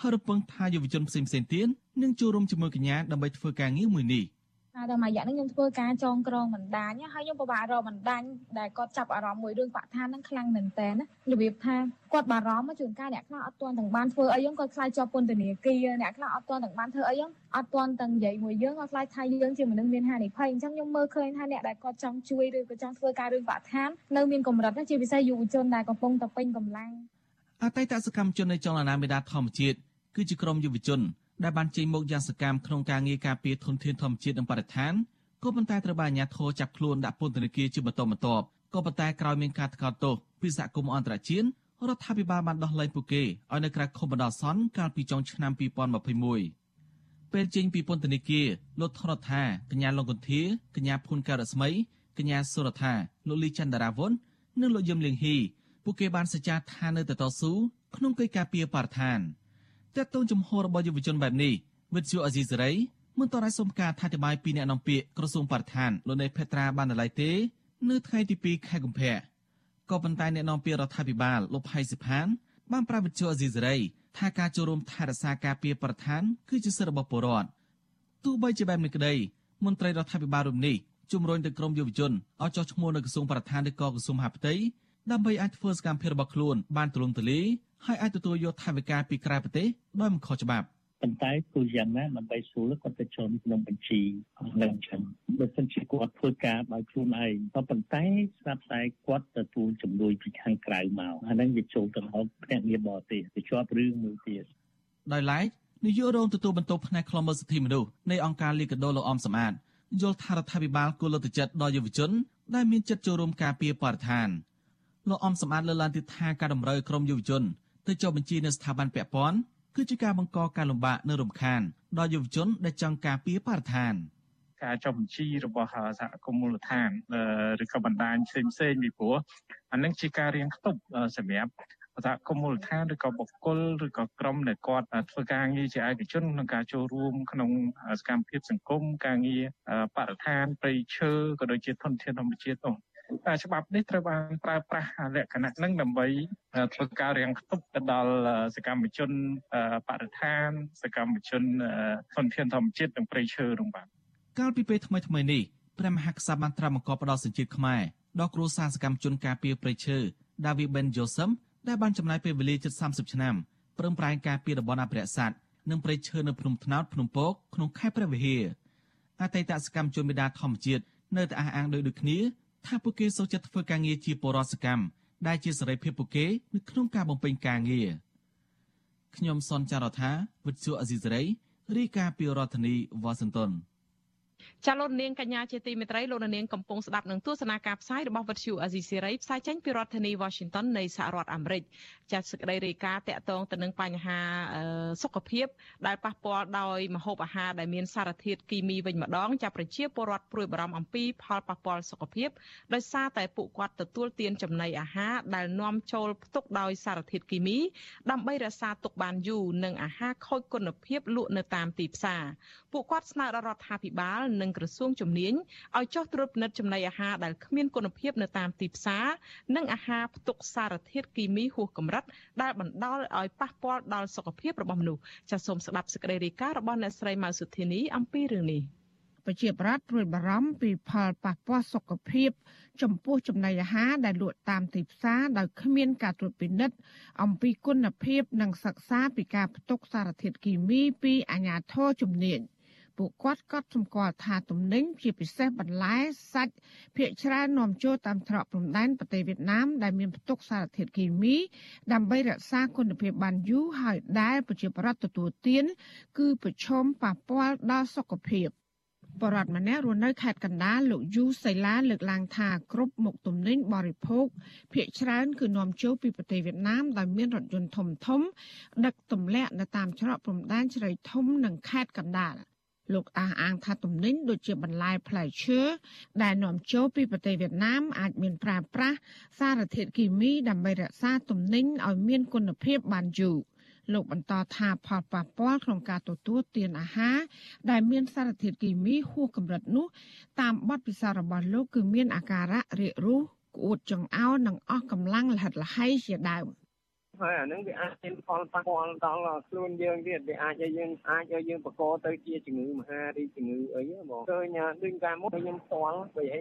ហើយរំពឹងថាយុវជនផ្សេងៗទៀតនឹងចូលរួមជាមួយកញ្ញាដើម្បីធ្វើការងារមួយនេះ។តែដល់មួយរយៈនេះខ្ញុំធ្វើការចងក្រងបណ្ដាញហើយខ្ញុំពិបាករកបណ្ដាញដែលគាត់ចាប់អារម្មណ៍មួយរឿងបរិស្ថានហ្នឹងខ្លាំងមែនតើណារបៀបថាគាត់បារម្ភជួនកាលអ្នកខ្លះអត់ទាន់ទាំងបានធ្វើអីហ្នឹងគាត់ខ្លាចជាប់ពន្ធនាគារអ្នកខ្លះអត់ទាន់ទាំងបានធ្វើអីហ្នឹងអត់ទាន់ទាំងនិយាយមួយយើងគាត់ខ្លាចថាយើងជាមនុស្សមានហានិភ័យអញ្ចឹងខ្ញុំមើលឃើញថាអ្នកដែលគាត់ចង់ជួយឬក៏ចង់ធ្វើការរឿងបរិស្ថាននៅមានកម្រិតជាពិសេសយុវជនដែលកំពុងតែពេញកម្លាំង អតីតសកម្មជននៃចលនាមេដាធម្មជាតិគឺជាក្រុមយុវជនដែលបានចេញមកយ៉ាងសកម្មក្នុងការងារការពារធនធានធម្មជាតិនិងបរិស្ថានក៏ប៉ុន្តែត្រូវបានអាជ្ញាធរចាប់ខ្លួនដាក់ពន្ធនាគារជាបន្តបន្ទាប់ក៏ប៉ុន្តែក្រោយមានការថ្កោលទោសពីសហគមន៍អន្តរជាតិរដ្ឋាភិបាលបានដោះលែងពួកគេឲ្យនៅក្រៅខុបបណ្ដោះអាសន្នកាលពីចុងឆ្នាំ2021ពេលចេញពីពន្ធនាគារលោកថនថាកញ្ញាលងកន្ធាកញ្ញាភុនការស្មីកញ្ញាសុរដ្ឋាលោកលីចន្ទរាវុននិងលោកយឹមលៀងហ៊ី ពួកគេបានសច្ចាថានៅតែតស៊ូក្នុងកិច្ចការពីបរិស្ថានតើតើជំហររបស់យុវជនបែបនេះវិទ្យុអេស៊ីសេរីមិនតរឲ្យសុំការអធិប្បាយពីអ្នកនាំពាក្យក្រសួងបរិស្ថានលោកនេភេត្រាបានឡើយទេ នៅថ្ងៃទី2ខែកុម្ភៈក៏ប៉ុន្តែអ្នកនាំពាក្យរដ្ឋាភិបាលលោកផៃសិផាន បានប្រាប់វិទ្យុអេស៊ីសេរីថាការចូលរួមថែរក្សាការពារបរិស្ថានគឺជាសិទ្ធិរបស់ពលរដ្ឋទោះបីជាបែបនេះក្តីមន្ត្រីរដ្ឋាភិបាលរំនេះជំរុញទៅក្រមយុវជនឲ្យចុះឈ្មោះនៅក្រសួងបរិស្ថានឬក៏ក្រសួងមហាផ្ទៃ ដើម្បីអាចធ្វើសកម្មភាពរបស់ខ្លួនបានទូលំទូលាយហើយអាចទទួលយកថវិកាពីក្រៅប្រទេសដោយមិនខុសច្បាប់ប៉ុន្តែគូយ៉ាងណាដើម្បីស្រួលគាត់ទៅចូលក្នុងបញ្ជីនឹងចឹងបើសិនជាគាត់ធ្វើការដោយខ្លួនឯងក៏ប៉ុន្តែស្រាប់តែគាត់ទទួលជំនួយពីខាងក្រៅមកអាហ្នឹងវាចូលទៅដល់ភ្នាក់ងារបរទេសទៅជាប់រឿងមួយទៀតដោយឡែកនាយករងទទួលបន្ទុកផ្នែកខ្លមមើលសិទ្ធិមនុស្សនៃអង្គការលីកាដូលោកអំសំអាតយល់ថារដ្ឋាភិបាលគួរលើកទឹកចិត្តដល់យុវជនដែលមានចិត្តចូលរួមការពារបរិស្ថាន លោកអំសំអាតលើកឡើងទៀតថាការតម្រូវក្រុមយុវជនទៅចុះបញ្ជីនៅស្ថាប័នពាក់ព័ន្ធគឺជាការបង្កការលំបាកនិងរំខានដល់យុវជនដែលចង់ការពារបរិស្ថានការចុះបញ្ជីរបស់សហគមន៍មូលដ្ឋានឬក៏បណ្ដាញផ្សេងផ្សេងពីព្រោះអានឹងជាការរៀងខ្ទប់សម្រាប់សហគមន៍មូលដ្ឋានឬក៏បុគ្គលឬក៏ក្រុមដែលគាត់ធ្វើការងារជាឯកជនក្នុងការចូលរួមក្នុងសកម្មភាពសង្គមការងារបរិស្ថានព្រៃឈើក៏ដូចជាធនធានធម្មជាតិនោះ ច្បាប់នេះត្រូវបានប្រើប្រាស់លក្ខណៈនឹងដើម្បីធ្វើការរាំងខ្ទប់ទៅដល់សកម្មជនបរិស្ថាន សកម្មជនធនធានធម្មជាតិនិងព្រៃឈើនោះបាទកាលពីពេលថ្មីថ្មីនេះព្រះមហាក្សត្របានត្រាស់បង្កប់ផ្ដល់សញ្ជាតិខ្មែរដល់គ្រួសារសកម្មជនការពារព្រៃឈើ David Ben Joseph ដែលបានចំណាយពេលវេលាជិត30ឆ្នាំប្រឹងប្រែងការពារតំបន់អភិរក្សសត្វនិងព្រៃឈើនៅភ្នំថ្នោតភ្នំពកក្នុងខេត្តព្រះវិហារអតីតសកម្មជនមេដាធម្មជាតិនៅតែអះអាងដូចដូចគ្នា ថាពួកគេសូមចិត្តធ្វើការងារជាបរិសកម្មដែលជាសេរីភាពពួកគេនៅក្នុងការបំពេញការងារខ្ញុំសនចាររថាវិទ្យុអេស៊ីសរ៉ៃរាយការណ៍ពីរដ្ឋធានីវ៉ាស៊ីនតោន ចាលោកនាងកញ្ញាជាទីមេត្រីលោកនាងកំពុងស្ដាប់នឹងទស្សនាការផ្សាយរបស់វិទ្យុអាស៊ីសេរីផ្សាយចេញពីរដ្ឋធានី Washington នៃសហរដ្ឋអាមេរិកចាសសេចក្តីរាយការណ៍តាក់ទងទៅនឹងបញ្ហាសុខភាព ដែលប៉ះពាល់ដោយម្ហូបអាហារដែលមានសារធាតុគីមីវិញម្ដងចាប្រជាពលរដ្ឋព្រួយបារម្ភអំពីផលប៉ះពាល់សុខភាពដោយសារតែពួកគាត់ទទួលទានចំណីអាហារដែលនាំចូលផ្ទុកដោយសារធាតុគីមី ដើម្បីរក្សាទុកបានយូរនិងអាហារខូចគុណភាពលក់នៅតាមទីផ្សារពួកគាត់ស្នើដល់រដ្ឋាភិបាលនិងក្រសួងជំនាញឲ្យចុះត្រួតពិនិត្យចំណីអាហារដែលគ្មានគុណភាពនៅតាមទីផ្សារនិងអាហារផ្ទុកសារធាតុគីមីហួសកម្រិតដែលបណ្ដាលឲ្យប៉ះពាល់ដល់សុខភាពរបស់មនុស្សចាសសូមស្ដាប់សេចក្តីរាយការណ៍របស់អ្នកស្រីម៉ៅសុធានីអំពីរឿងនេះប្រជាប្រដ្ឋព្រួយបារម្ភពីផលប៉ះពាល់សុខភាព ចំពោះចំណីអាហារដែលលក់តាមទីផ្សារដោយគ្មានការត្រួតពិនិត្យអំពីគុណភាព និងសិក្សាពីការផ្ទុកសារធាតុគីមីពីអាជ្ញាធរជំនាញ ពួកគាត់ក៏សម្គាល់ថាទំនិញជាពិសេសបន្លែសាច់ភាគច្រើននាំចូលតាមច្រកព្រំដែនប្រទេសវៀតណាមដែលមានផ្ទុកសារធាតុគីមី ដើម្បីរក្សាគុណភាពបានយូរហើយដែលប្រជាប្រដ្ឋទទួលទាន គឺប្រឈមប៉ះពាល់ដល់សុខភាពបរដ្ឋម្នាក់រស់នៅខេត្តកណ្ដាលលោកយូសៃឡាលើកឡើងថាគ្រប់មុខទំនិញបរិភោគភាគច្រើនគឺនាំចូលពីប្រទេសវៀតណាមដោយមានរថយន្តធំធំ ដឹកទម្លាក់នៅតាមច្រកព្រំដែនជ្រៃធំនិងខេត្តកណ្ដាល។ លោកអះអាងថាទំនិញដូចជាបន្លែផ្លែឈើដែលនាំចូលពីប្រទេសវៀតណាមអាចមានប្រើប្រាស់សារធាតុគីមីដើម្បីរក្សាទំនិញឲ្យមានគុណភាពបានយូរលោកបន្តថាផលប៉ះពាល់ក្នុងការទទួលទានអាហារដែលមានសារធាតុគីមីហួសកម្រិតនោះតាមបទពិសោធន៍របស់លោកគឺមានអាការៈរាករូសក្អួតចង្អោរនិងអស់កម្លាំងលហិតលហៃជាដើម ហើយអានឹងវាអាចមានផលប៉ះពាល់ដល់ខ្លួនយើងទៀតវាអាចឲ្យយើងអាចឲ្យយើងបកទៅជាជំងឺមហារីជំងឺអីបងឃើញដូចកាលមុនខ្ញុំផ្ទាល់បើអី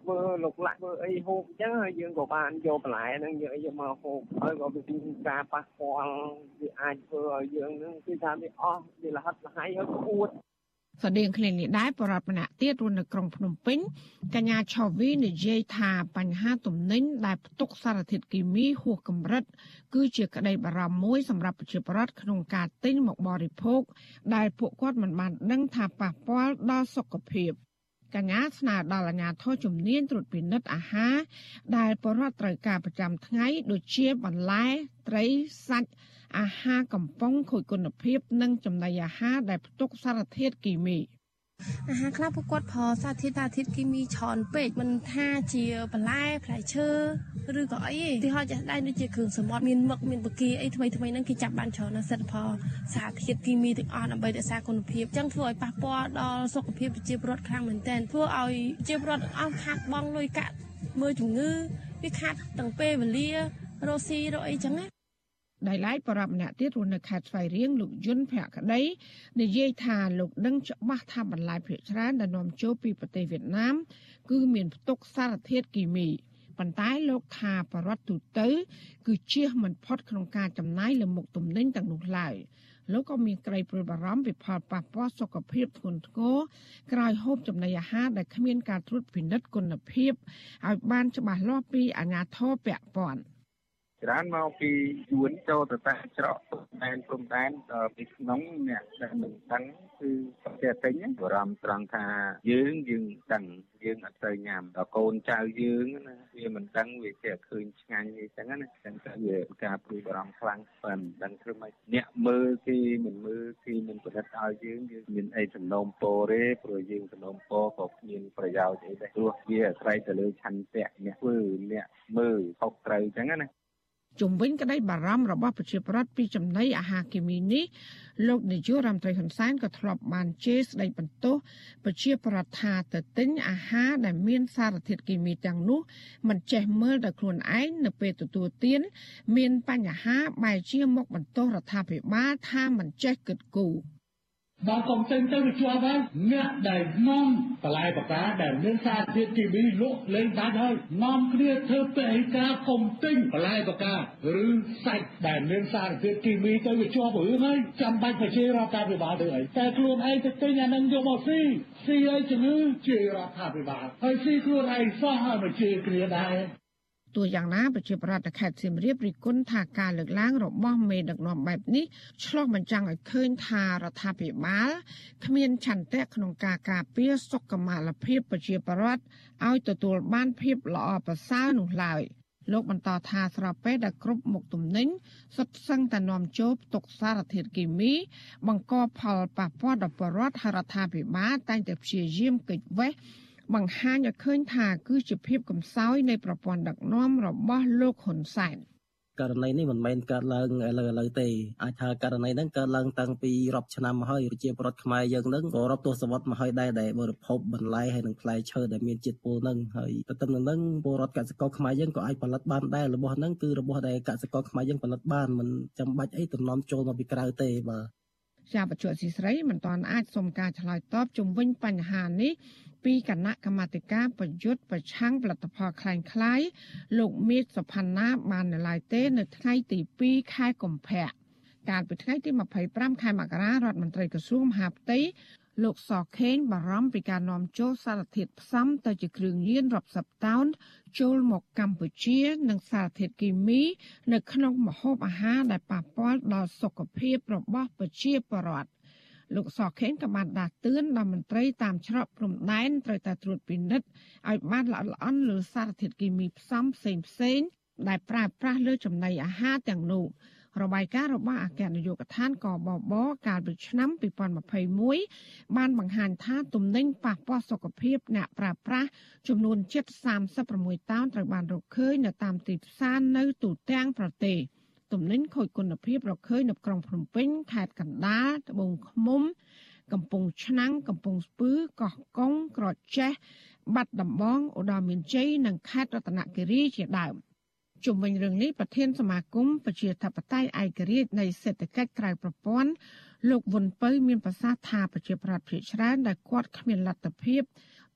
ធ្វើលោកលាក់ធ្វើអីហូបអញ្ចឹងហើយយើងក៏បានយកបន្លែហ្នឹងយកអីយកមកហូបហើយក៏វាមានការប៉ះពាល់វាអាចធ្វើឲ្យយើងហ្នឹងគឺថាវាអស់វាលហិតលហៃហើយក្អួត ស្តៀងគ្នានេះដែរបរដ្ឋម្នាក់ទៀតរស់នៅក្រុងភ្នំពេញកញ្ញាឆូវីនិយាយថាបញ្ហាទំនិញដែលផ្ទុកសារធាតុគីមីហួសកម្រិត គឺជាក្តីបារម្ភមួយសម្រាប់ប្រជាពលរដ្ឋក្នុងការទិញមកបរិភោគដែលពួកគាត់មិនបានដឹងថាប៉ះពាល់ដល់សុខភាពកញ្ញាស្នើដល់អាជ្ញាធរជំនាញត្រួតពិនិត្យអាហារដែលពលរដ្ឋត្រូវការប្រចាំថ្ងៃ ដូចជាបន្លែត្រីសាច់ អាហារកំប៉ុងខូចគុណភាព និងចំណីអាហារដែលផ្ទុកសារធាតុគីមីអាហារខ្លះពួកគាត់ប្រើសារធាតុសារធាតុគីមីច្រើនពេកមិនថាជាបន្លែផ្លែឈើឬក៏អីទេទីហោចាស់ដែរដូចជាគ្រឿងសមុទ្រមានមឹកមានបកាអីថ្មីថ្មីហ្នឹងគេចាប់បានច្រើនណាស់សិតផលសារធាតុគីមីទាំងអស់ដើម្បីរក្សាគុណភាពអញ្ចឹងធ្វើឲ្យប៉ះពាល់ដល់សុខភាពប្រជាពលរដ្ឋខ្លាំងមែនទែនធ្វើឲ្យប្រជាពលរដ្ឋអស់ខាតបង់លុយកាក់មើលជំងឺវាខាតទាំងពេលវេលារស់ស៊ីរកអីចឹងណា ដោយឡែកបរិបម្នាក់ទៀតរស់នៅខេត្តស្វាយរៀងលោកយុនភក្តីនិយាយថាលោកដឹងច្បាស់ថាបន្លែភាគច្រើនដែលនាំចូលពីប្រទេសវៀតណាមគឺមានផ្ទុកសារធាតុគីមីប៉ុន្តែលោកថាបរដ្ឋទូទៅ គឺជៀសមិនផុតក្នុងការចំណាយលើមុខទំនិញទាំងនោះឡើយលោកក៏មានក្តីព្រួយបារម្ភពីផលប៉ះពាល់សុខភាពធ្ងន់ធ្ងរក្រោយហូបចំណីអាហារដែលគ្មានការត្រួតពិនិត្យគុណភាពឲ្យបានច្បាស់លាស់ពីអាជ្ញាធរពាក់ព័ន្ធ ច្រើនមកពីយួនចូលទៅតាមច្រកដែនព្រំដែនដល់ពីក្នុងអ្នកដែលមិនដឹងគឺប្រទេសទិញបារម្ភត្រង់ថាយើងយើងដឹងយើងអត់ត្រូវញ៉ាំដល់កូនចៅយើងណាវាមិនដឹងវាចេះឃើញឆ្ងាញ់អីចឹងណាចឹងទៅវាការព្រួយបារម្ភខ្លាំងប៉ុន្តែមិនដឹងធ្វើម៉េចអ្នកមើលគេមិនមើលគេមិនប្រឌិតឲ្យយើងយើងមានអីសំណូមពរទេព្រោះយើងសំណូមពរក៏គ្មានប្រយោជន៍អីដែរព្រោះវាអាស្រ័យទៅលើឆន្ទៈអ្នកធ្វើអ្នកមើលខុសត្រូវចឹងណា ជំវិញក្តីបារម្ភរបស់ប្រជាពលរដ្ឋពីចំណីអាហារគីមីនេះលោកនាយករដ្ឋមន្ត្រីហ៊ុនសែនក៏ធ្លាប់បានជេរស្ដីបន្ទោសប្រជាពលរដ្ឋថាទៅទិញអាហារដែលមានសារធាតុគីមីទាំងនោះមិនចេះមើលដល់ខ្លួនឯងនៅពេលទទួលទាន មានបញ្ហាបែរជាមកបន្ទោសរដ្ឋាភិបាលថាមិនចេះគិតគូរ ដល់កុំទិញទៅវាជាប់ហើយអ្នកដែលនាំបន្លែបកាដែលមានសារធាតុគីមីលក់លេងដាច់ហើយនាំគ្នាធ្វើពហិការកុំទិញបន្លែបកាឬសាច់ដែលមានសារធាតុគីមីទៅវាជាប់រឿងហើយចាំបាច់ប្រជា រដ្ឋាភិបាលទៅអីតែខ្លួនឯងទៅទិញអានឹងយកមកស៊ីស៊ីឲ្យជំងឺជារដ្ឋាភិបាលហើយស៊ីខ្លួនឯងសោះហើយមកជាគ្នាដែរ ទោះយ៉ាងណាប្រជាប្រដ្ឋខេត្តសៀមរាបរិគុណថាការលើកឡើងរបស់មេដឹកនាំបែបនេះឆ្លោះបញ្ចាំងឲ្យឃើញថារដ្ឋាភិបាលគ្មានឆន្ទៈក្នុងការការពារសុខុមាលភាពប្រជាប្រដ្ឋឲ្យទទួលបានភាពល្អប្រសើរនោះឡើយលោកបន្តថាស្របពេលដែលគ្រប់មុខទំនិញសុទ្ធសឹងតែនាំចូលផ្ទុកសារធាតុគីមី បង្កផលប៉ះពាល់ដល់ប្រជាពលរដ្ឋហើយរដ្ឋាភិបាលតែងតែព្យាយាមកិច្ចវេះ បង្ហាញឲ្យឃើញថាគឺជាភាពកំសោយនៃប្រព័ន្ធដឹកនាំរបស់លោកហ៊ុនសែនករណីនេះមិនមែនកើតឡើងឥឡូវឥឡូវទេអាចថាករណីហ្នឹងកើតឡើងតាំងពីរាប់ឆ្នាំមកហើយប្រជាពលរដ្ឋខ្មែរយើងហ្នឹងក៏រាប់ទសវត្សរ៍មកហើយដែរដែលបរិភោគបន្លែហើយនិងផ្លែឈើដែលមានជាតិពុលហ្នឹងហើយទៅតាមនឹងពលរដ្ឋកសិករខ្មែរយើងក៏អាចផលិតបានដែររបស់ហ្នឹងគឺរបស់ដែលកសិករខ្មែរយើងផលិតបានមិនចាំបាច់អីតំណំចូលមកពីក្រៅទេបាទ ជាបច្ចុប្បន្នស៊ីស្រីមិនទាន់អាចសុំការឆ្លើយតបជុំវិញបញ្ហានេះពីគណៈកម្មាធិការប្រយុទ្ធប្រឆាំងផលិតផលคล้ายៗលោកមៀតសុផាន់ណាបាននៅឡើយទេ នៅថ្ងៃទី2ខែកុម្ភៈកាលពីថ្ងៃទី25ខែមករារដ្ឋមន្ត្រីក្រសួងមហាផ្ទៃ លោកសខេងបារម្ភពីការនាំចូលសារធាតុផ្សំទៅជាគ្រឿងញៀនរាប់សិបតោនចូលមកកម្ពុជា និងសារធាតុគីមី នៅក្នុងម្ហូបអាហារដែលប៉ះពាល់ដល់សុខភាពរបស់ប្រជាពលរដ្ឋលោកសខេងក៏បានដាស់តឿនដល់មន្ត្រីតាមច្រកព្រំដែនត្រូវតែត្រួតពិនិត្យឲ្យបានល្អិតល្អន់លើសារធាតុគីមីផ្សំផ្សេងផ្សេងដែលប្រើប្រាស់លើចំណីអាហារទាំងនោះ របាយការណ៍របស់អគ្គនាយកដ្ឋានកបបកាលពីឆ្នាំ2021បានបង្ហាញថាទំនិញប៉ះពាល់សុខភាពអ្នកប្រើប្រាស់ចំនួនជិត36តោនត្រូវបានរកឃើញនៅតាមទីផ្សារនៅទូទាំងប្រទេស។ទំនិញខូចគុណភាពរកឃើញនៅក្រុងភ្នំពេញខេត្តកណ្ដាលត្បូងឃ្មុំ កំពង់ឆ្នាំងកំពង់ស្ពឺកោះកុងក្រចេះបាត់ដំបងឧត្តរមានជ័យនិងខេត្តរតនគិរីជាដើម ជុំវិញរឿងនេះប្រធានសមាគមប្រជាធិបតេយ្យឯករាជ្យនៃសេដ្ឋកិច្ចក្រៅប្រព័ន្ធលោកវុនពៅមានប្រសាសន៍ថាប្រជាប្រដ្ឋភាគច្រើនដែលគាត់គ្មានលទ្ធភាព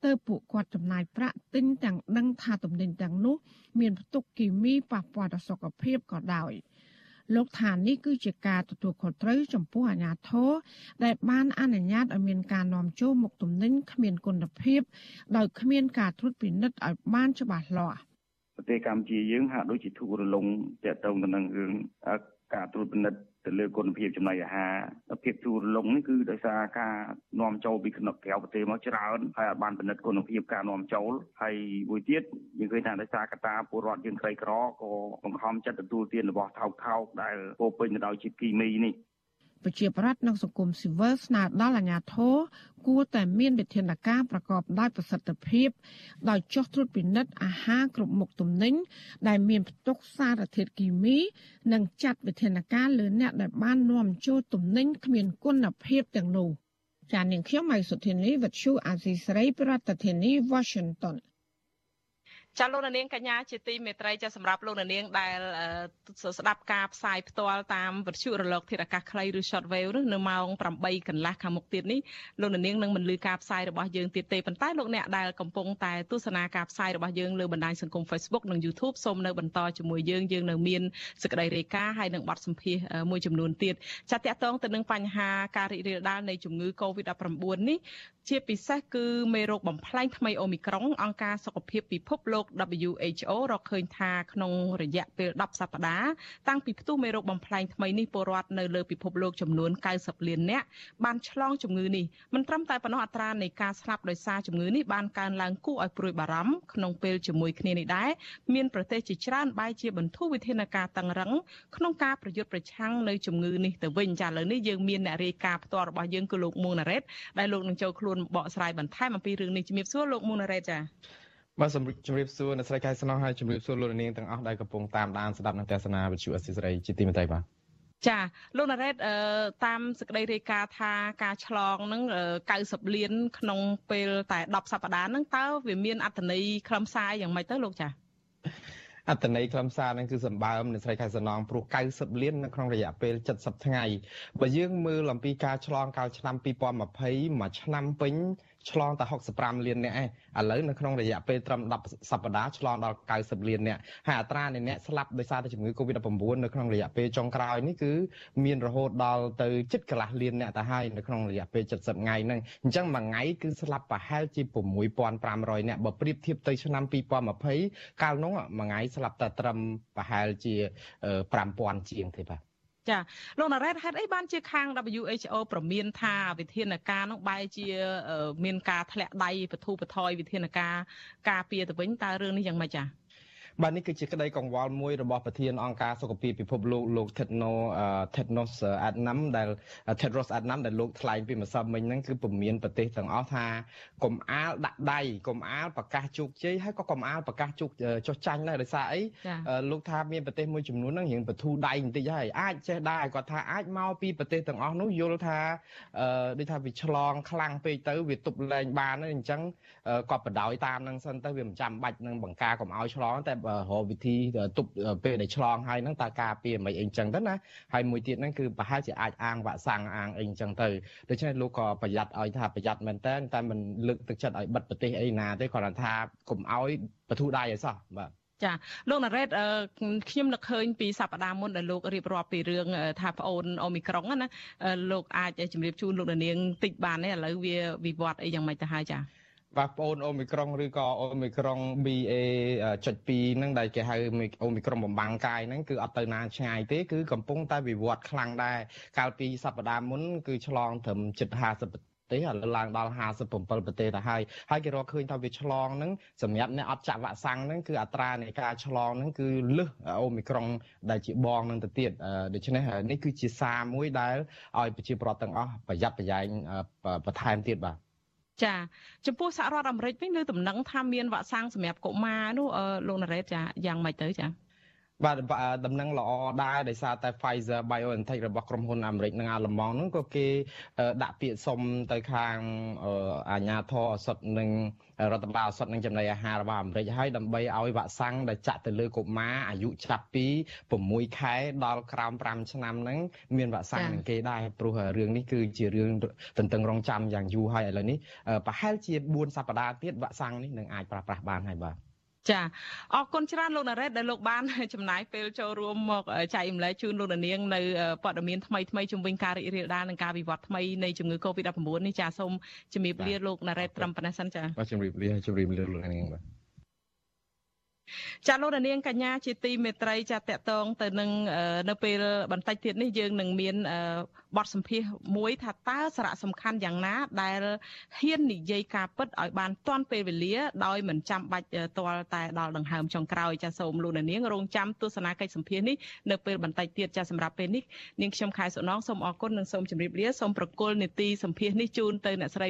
ទៅពួកគាត់ចំណាយប្រាក់ទិញទាំងដឹងថាទំនិញទាំងនោះ មានផ្ទុកគីមីប៉ះពាល់ដល់សុខភាពក៏ដោយ លោកថានេះគឺជាការទទួលខុសត្រូវចំពោះអាជ្ញាធរដែលបានអនុញ្ញាតឲ្យមានការនាំចូលមុខទំនិញគ្មានគុណភាព ដោយគ្មានការត្រួតពិនិត្យឲ្យបានច្បាស់លាស់ ប្រទេសកម្ពុជាយើងហាក់ដូចជាធូររលុងទាក់ទងទៅនឹងរឿងការត្រួតពិនិត្យទៅលើគុណភាពចំណីអាហារភាពទូរលងនេះគឺដោយសារការនាំចូលពីក្នុងក្រៅប្រទេសមកច្រើនហើយអាចបានពិនិត្យគុណភាពការនាំចូលហើយមួយទៀតយើងឃើញថាដោយសារកត្តាពលរដ្ឋយើងក្រីក្រក៏បង្ខំចិត្តទទួលទានរបស់ថោកថោកដែលពោពេញទៅដោយជាតិគីមីនេះ ប្រជាប្រដ្ឋនិងសង្គមស៊ីវិលស្នើដល់អាជ្ញាធរគួរតែមានវិធានការប្រកបដោយប្រសិទ្ធភាព ដោយចុះត្រួតពិនិត្យអាហារគ្រប់មុខទំនិញដែលមានផ្ទុកសារធាតុគីមី និងចាត់វិធានការលើអ្នកដែលបាននាំចូលទំនិញគ្មានគុណភាពទាំងនោះចាននាងខ្ញុំម៉ៃសុធានីវិទ្យុអាស៊ីសេរីប្រធានាធិបតី Washington ចាលោកនាងកញ្ញាជាទីមេត្រីចាសម្រាប់លោកនាងដែលស្ដាប់ការផ្សាយផ្ទាល់តាមវិទ្យុរលកធាតុអាកាសខ្លីឬ shortwave ឬនៅម៉ោង8កន្លះខាងមុខទៀតនេះលោកនាងនឹងមិនលឺការផ្សាយរបស់យើងទៀតទេប៉ុន្តែលោកអ្នកដែលកំពុងតែទស្សនាការផ្សាយរបស់យើងលើបណ្ដាញសង្គម Facebook និង YouTube សូមនៅបន្តជាមួយយើងយើងនៅមានសេចក្តីរាយការណ៍ហើយនឹងបទសម្ភាសមួយចំនួនទៀតចាតកតងទៅនឹងបញ្ហាការរីករាលដាលនៃជំងឺ Covid-19 នេះជាពិសេសគឺមេរោគបំផ្លែងថ្មីអូមីក្រុងអង្គការសុខភាពពិភពលោក WHO រកឃើញថាក្នុងរយៈពេល10សប្តាហ៍តាំងពីផ្ទុះមេរោគបំផ្លែងថ្មីនេះពលរដ្ឋនៅលើពិភពលោកចំនួន90លាននាក់បានឆ្លងជំងឺនេះមិនត្រឹមតែប៉ុណ្ណោះអត្រានៃការស្លាប់ដោយសារជំងឺនេះបានកើនឡើងគួរឲ្យព្រួយបារម្ភក្នុងពេលជាមួយគ្នានេះដែរមានប្រទេសជាច្រើនបែរជាបន្ធូរវិធានការតឹងរឹងក្នុងការប្រយុទ្ធប្រឆាំងនៅជំងឺនេះទៅវិញចាឥឡូវនេះយើងមានអ្នករាយការណ៍ផ្ទាល់របស់យើងគឺលោកមួងណារ៉េតដែលលោកនឹងចូលខ្លួនបកស្រាយបន្ថែមអំពីរឿងនេះជំរាបសួរលោកមួងណារ៉េតចា បាទជំរាបសួរអ្នកស្រីកែសំណងហើយជំរាបសួរលោកនាងទាំងអស់ដែលកំពុងតាមដានស្ដាប់និងទស្សនាវិទ្យុអសិរ័យជាទីមេត្រីបាទចាលោកណារ៉េតតាមសេចក្តីរាយការណ៍ថាការឆ្លងនឹង90លាន ក្នុងពេលតែ10សប្តាហ៍ហ្នឹងតើវាមានអត្ថន័យខ្លឹមសារយ៉ាងម៉េចទៅលោកចាអត្តន័យខ្លឹមសារហ្នឹងគឺសម្បើមនៃស្រីខែសំណងព្រោះ90លាននៅក្នុងរយៈពេល70ថ្ងៃបើយើងមើលអំពីការឆ្លងកាលឆ្នាំ2020មួយឆ្នាំពេញ ឆ្លងតែ65លានអ្នកឯងឥឡូវនៅក្នុងរយៈពេលត្រឹម10សប្តាហ៍ឆ្លងដល់90លានអ្នកហើយអត្រានៃអ្នកស្លាប់ដោយសារតែជំងឺ Covid-19 នៅក្នុងរយៈពេលចុងក្រោយនេះគឺមានរហូតដល់ទៅជិតកន្លះលានអ្នកទៅហើយនៅក្នុងរយៈពេល70ថ្ងៃហ្នឹងអញ្ចឹងមួយថ្ងៃគឺស្លាប់ប្រហែលជា6500អ្នកបើប្រៀបធៀបទៅឆ្នាំ2020កាលនោះមួយថ្ងៃស្លាប់តែត្រឹមប្រហែលជា5000ជាងទេបាទ ចាលោកណារ៉េតហេតុអីបានជាខាង WHO ប្រមានថាវិធានការនោះបែរជា មានការធ្លាក់ដៃបធូបថយវិធានការការពារទៅវិញតើរឿងនេះយ៉ាងម៉េចចា បាទនេះគឺជាក្តីកង្វល់មួយរបស់ប្រធានអង្គការសុខភាពពិភពលោកលោក Tedros Tedros Adhanom ដែល Tedros Adhanom ដែលលោកថ្លែងពីម្សិលមិញហ្នឹងគឺពមៀនប្រទេសទាំងអស់ថាកុំអាលដាក់ដៃកុំអាលប្រកាសជោគជ័យហើយក៏កុំអាលប្រកាសជោគចុះចាញ់ដែរដោយសារអីលោកថាមានប្រទេសមួយចំនួនហ្នឹងរៀងបធូរដៃបន្តិចហើយអាចចេះដែរគាត់ថាអាចមកពីប្រទេសទាំងអស់នោះយល់ថាដូចថាវាឆ្លងខ្លាំងពេកទៅវាទប់លែងបានអញ្ចឹងគាត់បដ ாய் តាមនឹងសិនទៅវាមិនចាំបាច់នឹងបង្ការកុំឲ្យឆ្លងតែរកវិធីទប់ពេលដែលឆ្លងហើយហ្នឹងតើការពារមិនអីចឹងទៅណាហើយមួយទៀតហ្នឹងគឺប្រហែលជាអាចអាងវ៉ាក់សាំងអាងអីចឹងទៅដូច្នេះលោកក៏ប្រយ័ត្នឲ្យថាប្រយ័ត្នមែនតើតែមិនលើកទឹកចិត្តឲ្យបិទប្រទេសអីណាទេគ្រាន់តែថាកុំឲ្យបធូរដៃឲ្យសោះបាទចាលោកណារ៉េតខ្ញុំនឹកឃើញពីសប្តាហ៍មុនដែលលោករៀបរាប់ពីរឿងថាប្អូនអូមីក្រុងណាលោកអាចជម្រាបជូនលោកនាងតិចបានទេឥឡូវវាវិវត្តអីយ៉ាងម៉េចទៅហើយចា បាទប្អូនអូមីក្រុងឬក៏អូមីក្រុង BA.2 ហ្នឹងដែលគេហៅអូមីក្រុងបំបាំងកាយហ្នឹងគឺអត់ទៅណាឆ្ងាយទេគឺកំពុងតែវិវត្តខ្លាំងដែរកាលពីសប្តាហ៍មុនគឺឆ្លងត្រឹមជិត50ប្រទេសឥឡូវឡើងដល់57ប្រទេសទៅហើយហើយគេរកឃើញថាវាឆ្លងហ្នឹងសម្រាប់អ្នកអត់ចាក់វ៉ាក់សាំងហ្នឹងគឺអត្រានៃការឆ្លងហ្នឹងគឺលើសអូមីក្រុងដែលជាបងហ្នឹងទៅទៀតដូច្នេះនេះគឺជាសារមួយដែលឲ្យប្រជាពលរដ្ឋទាំងអស់ប្រយ័ត្នប្រយែងបន្ថែមទៀតបាទ ចាចំពោះសហរដ្ឋអាមេរិកវិញលើដំណឹងថាមានវ៉ាក់សាំងសម្រាប់កុមារនោះលោកណារ៉េតចាយ៉ាងម៉េចទៅចា បាទដំណឹងល្អដែរដោយសារតែ Pfizer BioNTech របស់ក្រុមហ៊ុនអាមេរិកនិងអាល្លឺម៉ង់ហ្នឹងក៏គេដាក់ពាក្យសុំទៅខាងអាជ្ញាធរឱសថនិងរដ្ឋបាលឱសថនិងចំណីអាហាររបស់អាមេរិកហើយដើម្បីឲ្យវ៉ាក់សាំងដែលចាក់ទៅលើកុមារអាយុចាប់ពី6ខែដល់ក្រោម5ឆ្នាំហ្នឹងមានវ៉ាក់សាំងនឹងគេដែរព្រោះរឿងនេះគឺជារឿងទន្ទឹងរង់ចាំយ៉ាងយូរហើយឥឡូវនេះប្រហែលជា4សប្តាហ៍ទៀតវ៉ាក់សាំងនេះនឹងអាចប្រើប្រាស់បានហើយបាទ ចាអរគុណច្រើនលោកណារ៉េតដែលលោកបានចំណាយពេលចូលរួមមកចែករំលែកជូនលោកនាងនៅព័ត៌មានថ្មីថ្មីជំវិញការរីករាលដាលនិងការវិវត្តថ្មីនៃជំងឺ Covid-19 នេះចាសូមជំរាបលាលោកណារ៉េតត្រឹមប៉ុណ្ណេះសិនចាបាទជំរាបលាជំរាបលាលោកនាងបាទ ចាលោកនាងកញ្ញាជាទីមេត្រីចាតកតងទៅនឹងនៅពេលបន្តិចទៀតនេះយើងនឹងមានបទសម្ភាសមួយថាតើសារៈសំខាន់យ៉ាងណា ដែលហ៊ាននិយាយការពិតឲ្យបានទាន់ពេលវេលាដោយមិនចាំបាច់ទាល់តែដល់ដង្ហើមចុងក្រោយចាសូមលោកនាងរងចាំទស្សនាកិច្ចសម្ភាសនេះនៅពេលបន្តិចទៀតចាសម្រាប់ពេលនេះនាងខ្ញុំខែសុណងសូមអរគុណនិងសូមជម្រាបលាសូមប្រកុលនេតិសម្ភាសនេះជូនទៅអ្នកស្រី